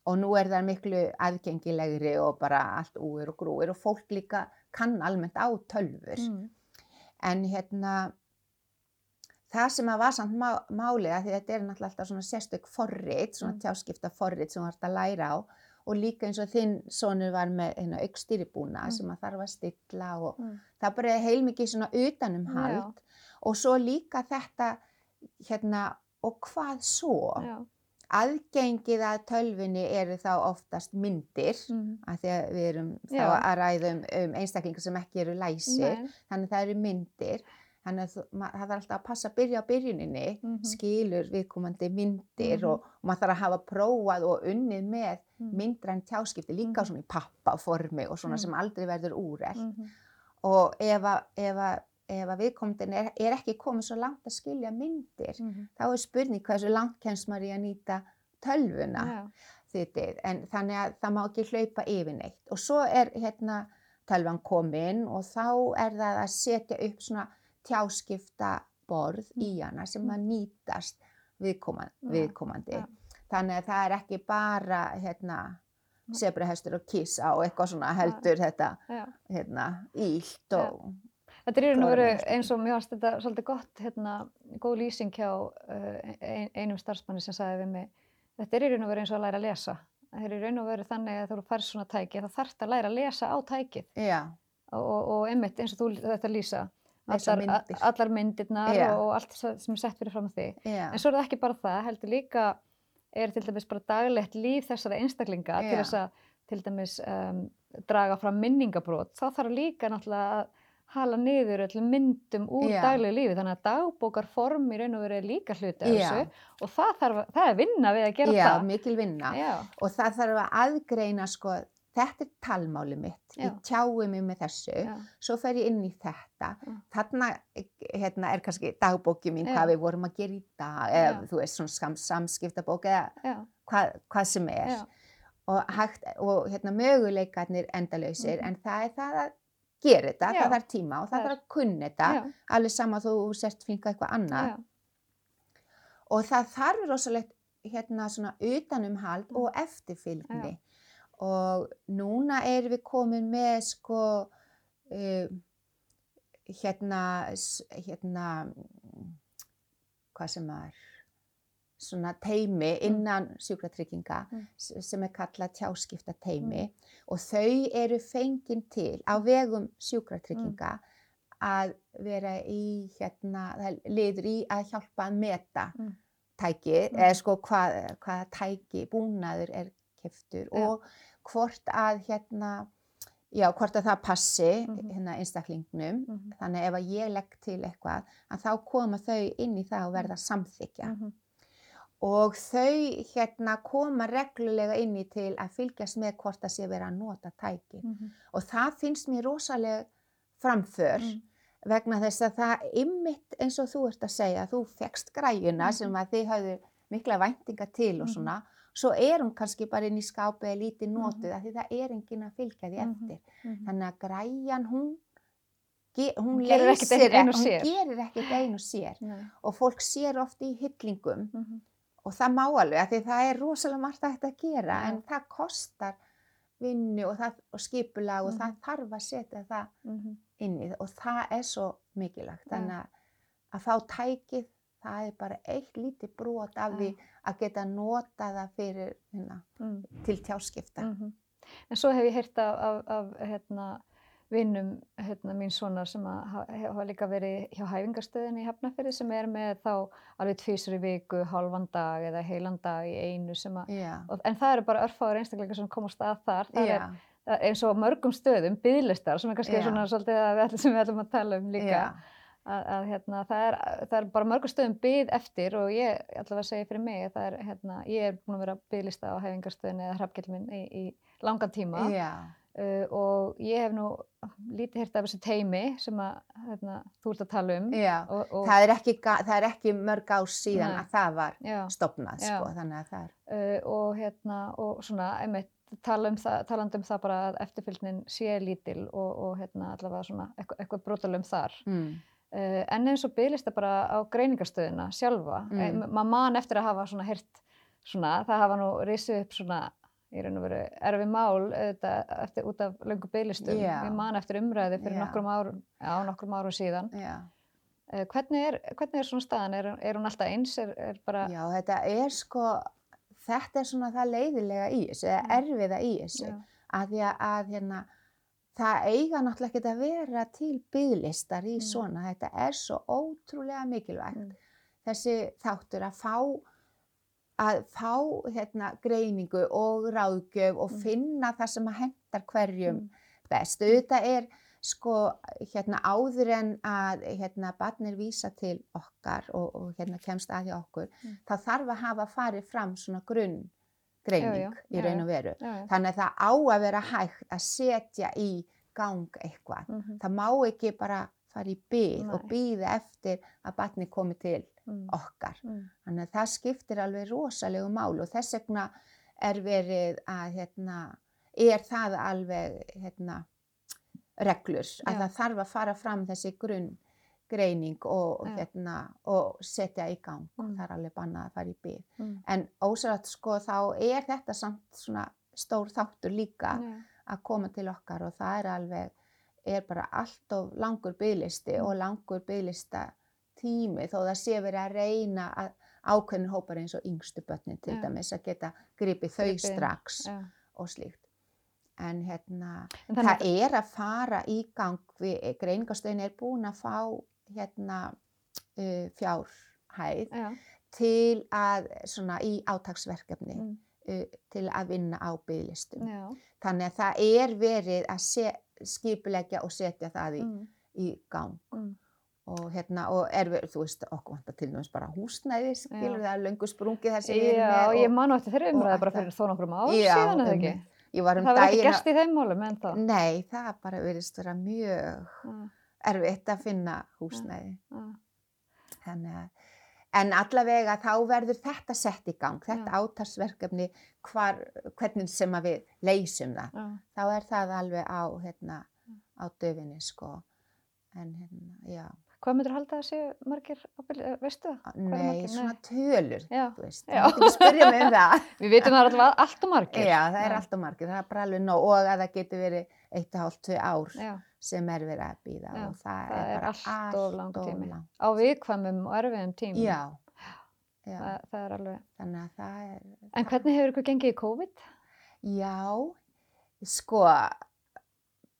og nú er það miklu aðgengilegri og bara allt úr og grúir og fólk líka kann almennt á tölfur mm, en hérna það sem að var samt má, málið að þetta er náttúrulega alltaf svona sérstök forrit, svona Mm. tjáskipta forrit sem þú ert að læra á. Og líka eins og þinn sonur var með hérna, aukstýribúna Mm. sem að þarf að stilla og mm, það bara er heilmikið svona utanumhald. Og svo líka þetta hérna og hvað svo? Já, aðgengið að tölvunni eru þá oftast myndir mhm, af því að við erum þá Já. að ræða um, um einstaklingar sem ekki eru læsir nei, þannig að það eru myndir þannig að það þarf alltaf að passa að byrja á byrjuninni Mhm. skilur viðkomandi myndir Mhm. og, og maður þarf að hafa prófað og unnið með mhm, myndræn tjáskipti líka Mhm. svona í pappaformi og svona Mhm. sem aldrei verður úrelt mhm, og ef að, ef að, viðkomandin er, er ekki komið svo langt að skilja myndir mhm, þá er spurning hversu langt kemst maður í að nýta tölvuna þittið, en þannig að það má ekki hlaupa yfir neitt. Og svo er hérna tölvan komin og þá er það að setja upp svona tjáskipta borð í hana sem að nýtast viðkomandi, Já, viðkomandi. já. þannig að það er ekki bara hérna sebrahestur og kissa og eitthvað svona heldur þetta já. hérna ílt og Þetta er í raun og veru eins og varst þetta svolítið gott, hérna, góð lýsing hjá uh, ein, einum starfsmanni sem sagði við mig, þetta er í raun og veru eins og að læra að lesa. Það er í raun og veru þannig að þú fær svona tæki, þá þarfst að læra að lesa á tækið já, og, og, og einmitt eins og þú þetta lýsa, allar, myndir. allar myndirnar Já. og, allt sem er sett fyrir fram á þig. já, En svo er það ekki bara það, heldur líka er til dæmis bara daglegt líf þessara einstaklinga til Já. þess að til dæmis um, draga fram minningabrót. Þá þarf líka náttúrulega að hala niður öllum myndum úr Já. daglegu lífi. Þannig að dagbókarform í raun og veru er líka hluti af Já. þessu og það, þarf, að- það er vinna við að gera já, það. mikil vinna Já, og það þarf að aðgreina sko, þetta er talmáli mitt, Já. ég tjái mig með þessu, já, svo fer ég inn í þetta, Já. þarna hérna, er kannski dagbóki mín Já. hvað við vorum að gera í dag, eða Já. þú veist svona sam, samskiptabók eða já, hvað, hvað sem er já, og, hægt, og hérna, möguleikarnir endalausir Mhm. en það er það að gera þetta, Já. það þarf tíma og það þarf að kunna þetta, já, alveg sama þú sért flinka eitthvað annað. Og það þarf rosalegt hérna svona utanumhald Mm. og eftirfylgni. Og núna erum við komin með sko uh, hérna hérna hvað sem er svona teimi innan sjúkratrygginga Mm. sem er kallað tjáskipta teimi og þau eru fengin til á vegum sjúkratrygginga að vera í hérna, það liður í að hjálpa að meta Mm. tæki, Mm. eða sko hvað, hvaða tæki búnaður er keftur og hvort að hérna, já, hvort að það passi Mhm. hérna einstaklingnum. mhm, Þannig ef að ég legg til eitthvað, að þá koma þau inn í það og verða samþykja. mhm, Og þau hérna koma reglulega inn í til að fylgjast með hvort það sé verið að nota tæki. mhm, Og það finnst mér rosalega framför mhm, vegna þess að það ymmit eins og þú ert að segja, þú fegst græjuna Mhm. sem að þið hafðu mikla væntinga til og Mhm. svona, svo er hún kannski bara inn í skápi eða lítið Mhm. notuð af því það er enginn að fylgja því Mhm. eftir. Þannig að græjan hún, ge, hún, Hún gerir ekkert leysir, ein og hún sér. ekkert og sér og fólk sér oft í hyllingum mhm, og það má alveg af því það er rosalega margt að gera Já. en það kostar vinnu og, það, og skipulag og Mhm. það þarf að setja það mhm, inn í það og það er svo mikilvægt Já. þannig að, að fá tækið það er bara eitt lítið brot af því að geta nota það fyrir hérna, mhm. til tjáskipta Mhm. En svo hef ég heyrt af, af, af hérna, vinnum hérna, mín sonar sem hafa líka verið hjá hæfingarstöðinni í Hafnarfirði sem er með þá alveg tvísur í viku, hálfan dag eða heilan dag í einu sem að, og, en það eru bara örfáður einstaklingar sem komast að þar, það já, er eins og mörgum stöðum, byðlistar sem er kannski Já. svona svolítið að við sem við ætlum að tala um líka. að, að hérna, það, er, það er bara mörgum stöðum byð eftir og ég ætla að segja fyrir mig að það er, hérna, ég er búin að vera byðlista á hefingarstöðinni eða hrafnkell minn í, í langan tíma uh, og ég hef nú lítið hirt af þessu teimi sem að hérna, þú ert að tala um já. og, og, Það, er ekki, það er ekki mörg ár síðan Nei. að það var já, stopnað Já. sko, þannig að það er uh, og hérna og svona einmitt tala um það, talandi um það bara að eftirfylgnin sé lítil og, og hérna allavega svona eitthvað, eitthvað brotalum þar mm. Uh, en eins og bygglista bara á greiningarstöðina sjálfa. Mm. Maður man eftir að hafa svona hirt svona, það hafa nú risið upp svona í raun og veru erfi mál auðvitað, eftir, út af löngu bygglistum. Já. Ég man eftir umræði fyrir nokkrum árum, já, nokkrum árum síðan. já. Uh, hvernig, er, hvernig er svona staðan? Er, er hún alltaf eins? Er, er bara, já, þetta er sko þetta er svona það leiðilega í þessu eða Mm. erfiða í þessu að því að, að hérna, það eiga náttúrulega ekki að vera til bygglistar í Mm. svona, þetta er svo ótrúlega mikilvægt Mm. þessi þáttur að fá að fá hérna, greiningu og ráðgjöf og Mm. finna það sem að hendar hverjum Mm. best. Auðvitað er sko hérna áður en að hérna barnir vísa til okkar og, og hérna kemst að hjá okkur, Mm. þá þarf að hafa farið fram svona grunn greining Já, já, í raun og veru. Já. Þannig að það á að vera hægt að setja í gang eitthvað. Mhm. Það má ekki bara fara í byð og býða eftir að barni komi til Mm. okkar. Mm. Þannig að það skiptir alveg rosalegu máli og þess vegna er verið að hérna, er það alveg hérna, reglur að Já. það þarf að fara fram þessi grunngreining og, Já. hérna, og setja í gang. Mm. Það er alveg bannað að fara í byð. Mm. En ósætt sko þá er þetta samt svona stór þáttur líka Já. að koma til okkar og það er alveg, er bara allt of langur bygglisti Mm. og langur bygglista tími þó það sé verið að reyna að ákveðin hópar eins og yngstu börnin til Já. dæmis að geta gripið þau Gripið inn, strax Já. og slíkt. En hérna, En það er að fara í gang við, greiningastöðin er búin að fá hérna uh, fjárhæð Já. til að svona í átaksverkefni Mm. uh, til að vinna á bygglistum. Þannig að það er verið að se, skipulegja og setja það í, Mm. í gang. Mm. Og hérna, og er verið, þú veist, okkur vantar til dæmis bara húsnæði, skilur það löngu sprungið þar sem við erum Já, með. og ég man nú eftir þeirri og umræði bara fyrir þó nokkrum ár Já, síðan eða ekki. Ég var um Það var ekki gerst í þeim málum en þá. Nei, það bara verðist vera mjög Já, erfitt að finna húsnæði. já. Þannig að, en allavega þá verður þetta sett í gang, þetta Já. átarsverkefni, hvar, hvernig sem að við leysum það. Já. Þá er það alveg á, hérna, á döfinni, sko. En hérna, Hvað myndir halda að séu margir, eh, veistu það? Nei, margir? svona tölur, Já, þú veist, það er ekki spyrja mig um það. við vitum það alltaf allt og margir. Já, það er Já. alltaf margir, það er bara alveg nóg og að það getur verið eitt og hálft, tvö ár sem er verið að býða og það, það er bara allt of langur tími. langt. á viðkvæmum og erfiðum tímum. Já, já, Það, það er alveg. það er... En hvernig hefur ykkur gengið í COVID? Já, sko,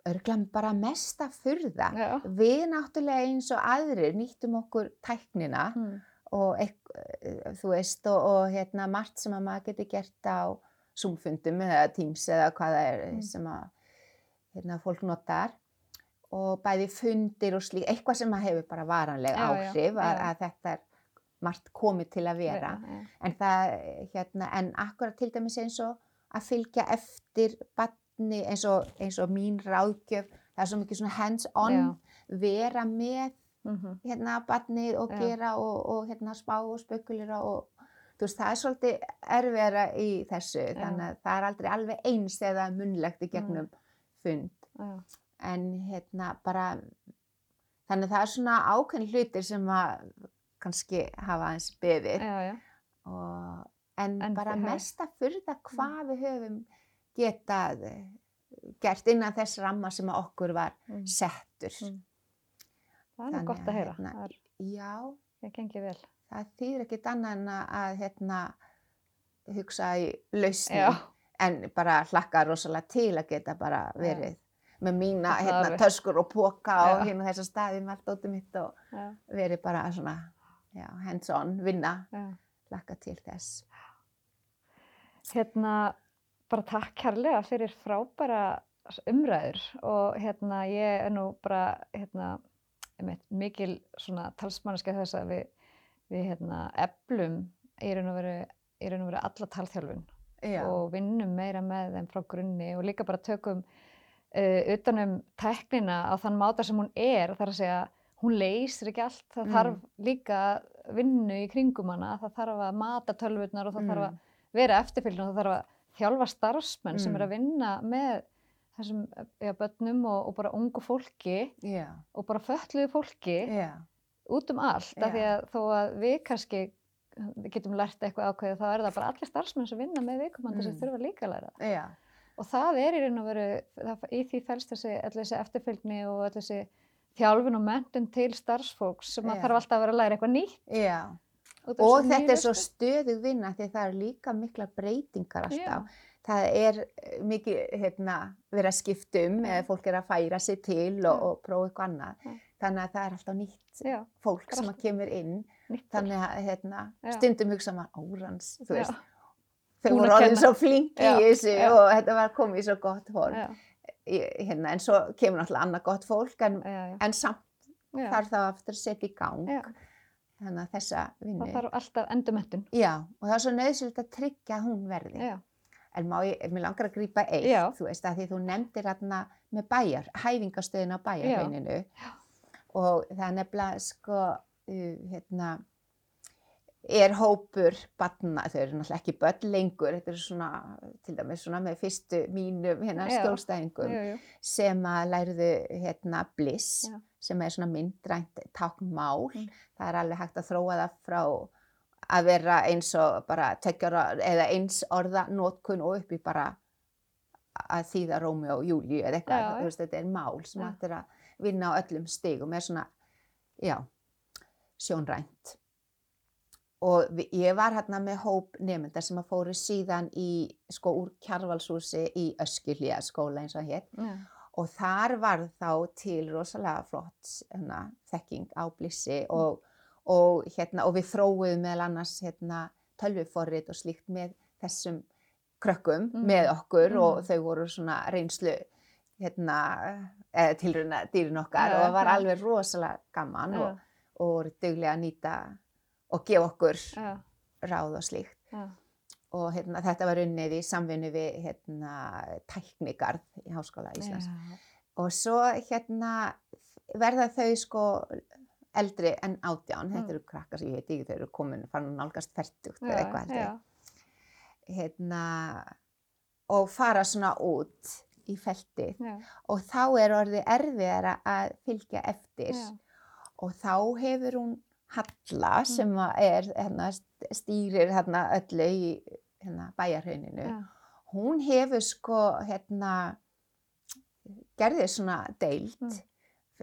örglan bara mesta furða. Já. Við náttúrulega eins og aðrir nýttum okkur tæknina Mm. og ekk- eh, þú veist og, og hérna margt sem að maður getur gert á Zoom-fundum eða Teams eða hvað það er Mm. sem að hérna, fólk notar og bæði fundir og slík, eitthvað sem að hefur bara varanleg Já, áhrif að, já. að þetta er margt komið til að vera. Já, En það, hérna, en akkurat til dæmis eins og að fylgja eftir batni eins og, eins og mín ráðgjöf, það er svo mikið svona hands-on, Já. vera með Mhm. hérna batnið og gera og, og hérna spá og spekulera og þú veist, það er svolítið erfiðara í þessu, þannig að það er aldrei alveg eins eða munlegt í gegnum fund. En hérna bara, þannig að það er svona ákveðin hlutir sem að kannski hafa aðeins beðið. Og, en, En bara hafið- mesta furða hvað við höfum getað eh, gert innan þess ramma sem að okkur var Mm. settur. Mm. Það er Þannig gott að, að heyra. hérna, Það er, Já, það gengið vel. það þýðir ekkit annað en að, að hérna, hugsa í lausni Já. en bara hlakka rosalega til að geta bara Já. Með mína hérna, töskur og póka og hérna þessa staði með allt ótið mitt og Já. verið bara svona já, hands on, vinna, Já. hlakka til þess. Hérna, bara takk kærlega fyrir frábæra umræður og hérna ég er nú bara hérna einmitt, mikil svona talsmanniska þess að við, við hérna eflum í raun og veru, veru alla talþjálfun Já, og vinnum meira með þeim frá grunni og líka bara tökum utanum teknina á þann máta sem hún er, þar að segja hún leysir ekki allt, það Mm. þarf líka vinnu í kringum hana, það þarf að mata tölvurnar og það þarf Mm. að vera eftirfylgn og það þarf að þjálfa starfsmenn sem Mm. er að vinna með þessum ja, börnum og, og bara ungu fólki já, og bara fötluðu fólki já, út um allt, af því að þó að við kannski við getum lært eitthvað ákveðið, þá er það bara allir starfsmenn sem vinna með viðkomandi sem Mm. þurfa líka að læra það. Og það er í raun og veru, það, í því fælst þessi, þessi eftirfylgni og þessi þjálfun og menntun til starfsfólks sem að þarf alltaf að vera að læra eitthvað nýtt. já. Og þessu þetta er svo stöðug vinna því það eru líka mikla breytingar alltaf. Já. það er mikið hérna, verið að skipta um Já. eða fólk er að færa sig til og, og prófa eitthvað annað. Þannig að það er alltaf nýtt já, fólk er sem að kemur inn. nýtt. Þannig að hérna, stundum hugsa maður órans, þú veist. Þau voru kenna. svo flinki Já, í þessu já. og þetta var komið í svo gott Í- Hérna, en svo kemur náttúrulega annað gott fólk en, en samt þarf það aftur að setja í gang. Þannig að þessa vinnu. Það þarf alltaf endurmentun. Já, og það er svo nöðsynlegt að tryggja hún verði. Já, En ég, mér langar að grípa eitt, Já. þú veist, að því þú nefndir hérna með bæjar, hæfingastöðin á bæjarhrauninu og það er nefnilega, sko, uh, hérna, er hópur batna, þau eru náttúrulega ekki börn lengur, þetta eru svona, til dæmis svona með fyrstu mínum hérna skjólstæðingum sem að læriðu hérna bliss, Já. sem er svona myndrænt táknmál. Mm. Það er alveg hægt að þróa það frá að vera eins og bara tveggjara eða eins orða nótkun og upp í bara að þýða Rómi og Júlíu eða eitthvað. Já, veist, þetta er mál sem hægt er að vinna á öllum stigum, er svona, já, sjónrænt. Og vi- ég var hérna með hóp nefndar sem að fóru síðan í, sko, úr Kjarvalshúsi í Öskilja skóla eins og hér Já, og þar var þá til rosalega flott hérna, þekking á blissi og, og, hérna, og við þróuðum meðal annars hérna, tölvuforrit og slíkt með þessum krökkum Mhm. með okkur og Mhm. þau voru svona reynslu hérna, eða tilruna dýrin okkar Já, og það var já. alveg rosalega gaman og, og voru duglega að nýta og gefa okkur já, ráð og slíkt. Já, og hérna, þetta var unnið í samvinnu við hérna, tæknigarð í Háskóla Íslands. Já, og svo hérna verða þau sko eldri en átján, þetta Mm. eru krakkar sem ég veit ekki, þau eru komin fann nálgast færtugt eða eitthvað heldur hérna og fara svona út í feltið. Já, og þá er orðið erfiðara að fylgja eftir. Og þá hefur hún Halla sem Mm. að er hérna, st- stýrir hérna öllu í hérna, bæjarhauninu já, hún hefur sko hérna gerði svona deild Mm.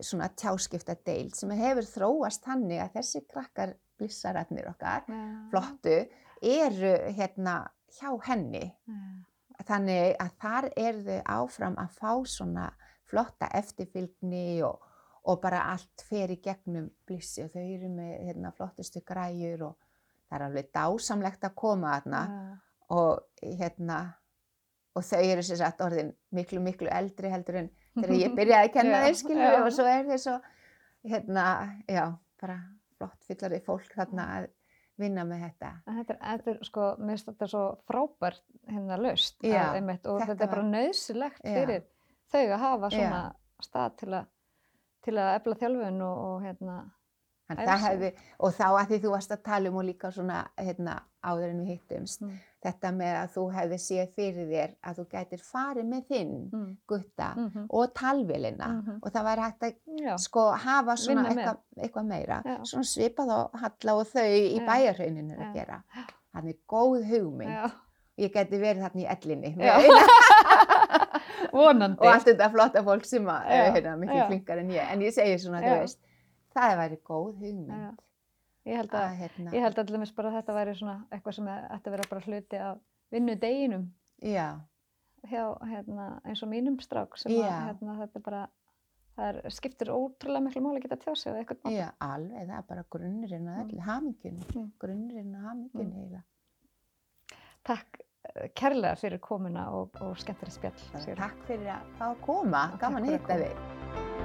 svona tjáskipta deild sem hefur þróast þannig að þessi krakkar blissararnir okkar já, flottu eru hérna hjá henni. Já, þannig að þar eru þau áfram að fá svona flotta eftirfylgni og, og bara allt fer í gegnum blissi og þau eru með hérna, flottustu græjur og það er alveg dásamlegt að koma þarna já, og hérna og þau eru sér satt orðin miklu miklu eldri heldur en þegar ég byrjaði að kenna þeir skilur já. og svo er þeir svo hérna, já, bara flott fyllari fólk þarna að vinna með þetta. Þetta er, þetta er sko, mér finnst þetta svo frábært hérna laust að Já, einmitt, og þetta þetta er bara var- nöðsilegt fyrir þau að hafa svona stað til að, til að efla þjálfun og, og hérna, hefði, og þá að því þú varst að tala um og líka svona hérna, áður en við hittumst, Mm. þetta með að þú hefði séð fyrir þér að þú gætir farið með þinn mm, gutta mm og talvélina Mhm. og það væri hægt að já, sko hafa svona eitthvað, eitthvað meira, Já. svona svipað á Halla og þau í Já. bæjarhrauninu að gera. Þannig góð hugmynd. já, Ég geti verið þarna í ellinni vonandi. og allt þetta flotta fólk sem er hérna, miklu já. flinkar en ég. En ég segi svona, þú veist, það væri góð hugmynd. Ég held að, hérna, ég held til dæmis bara að þetta væri svona eitthvað sem ætti að vera bara hluti af vinnudeginum Já, hjá hérna, eins og mínum strák sem að hérna, þetta bara það er, skiptir ótrúlega miklu máli að geta sig á eitthvað máta. já, alveg, það er bara grunnurinn að Mm. hamingjunni, Mm. grunnurinn að hamingjunni eiginlega. Takk eh, kærlega fyrir komuna og, og skemmtileg spjall. Takk fyrir að fá að koma, gaman að hitta þig.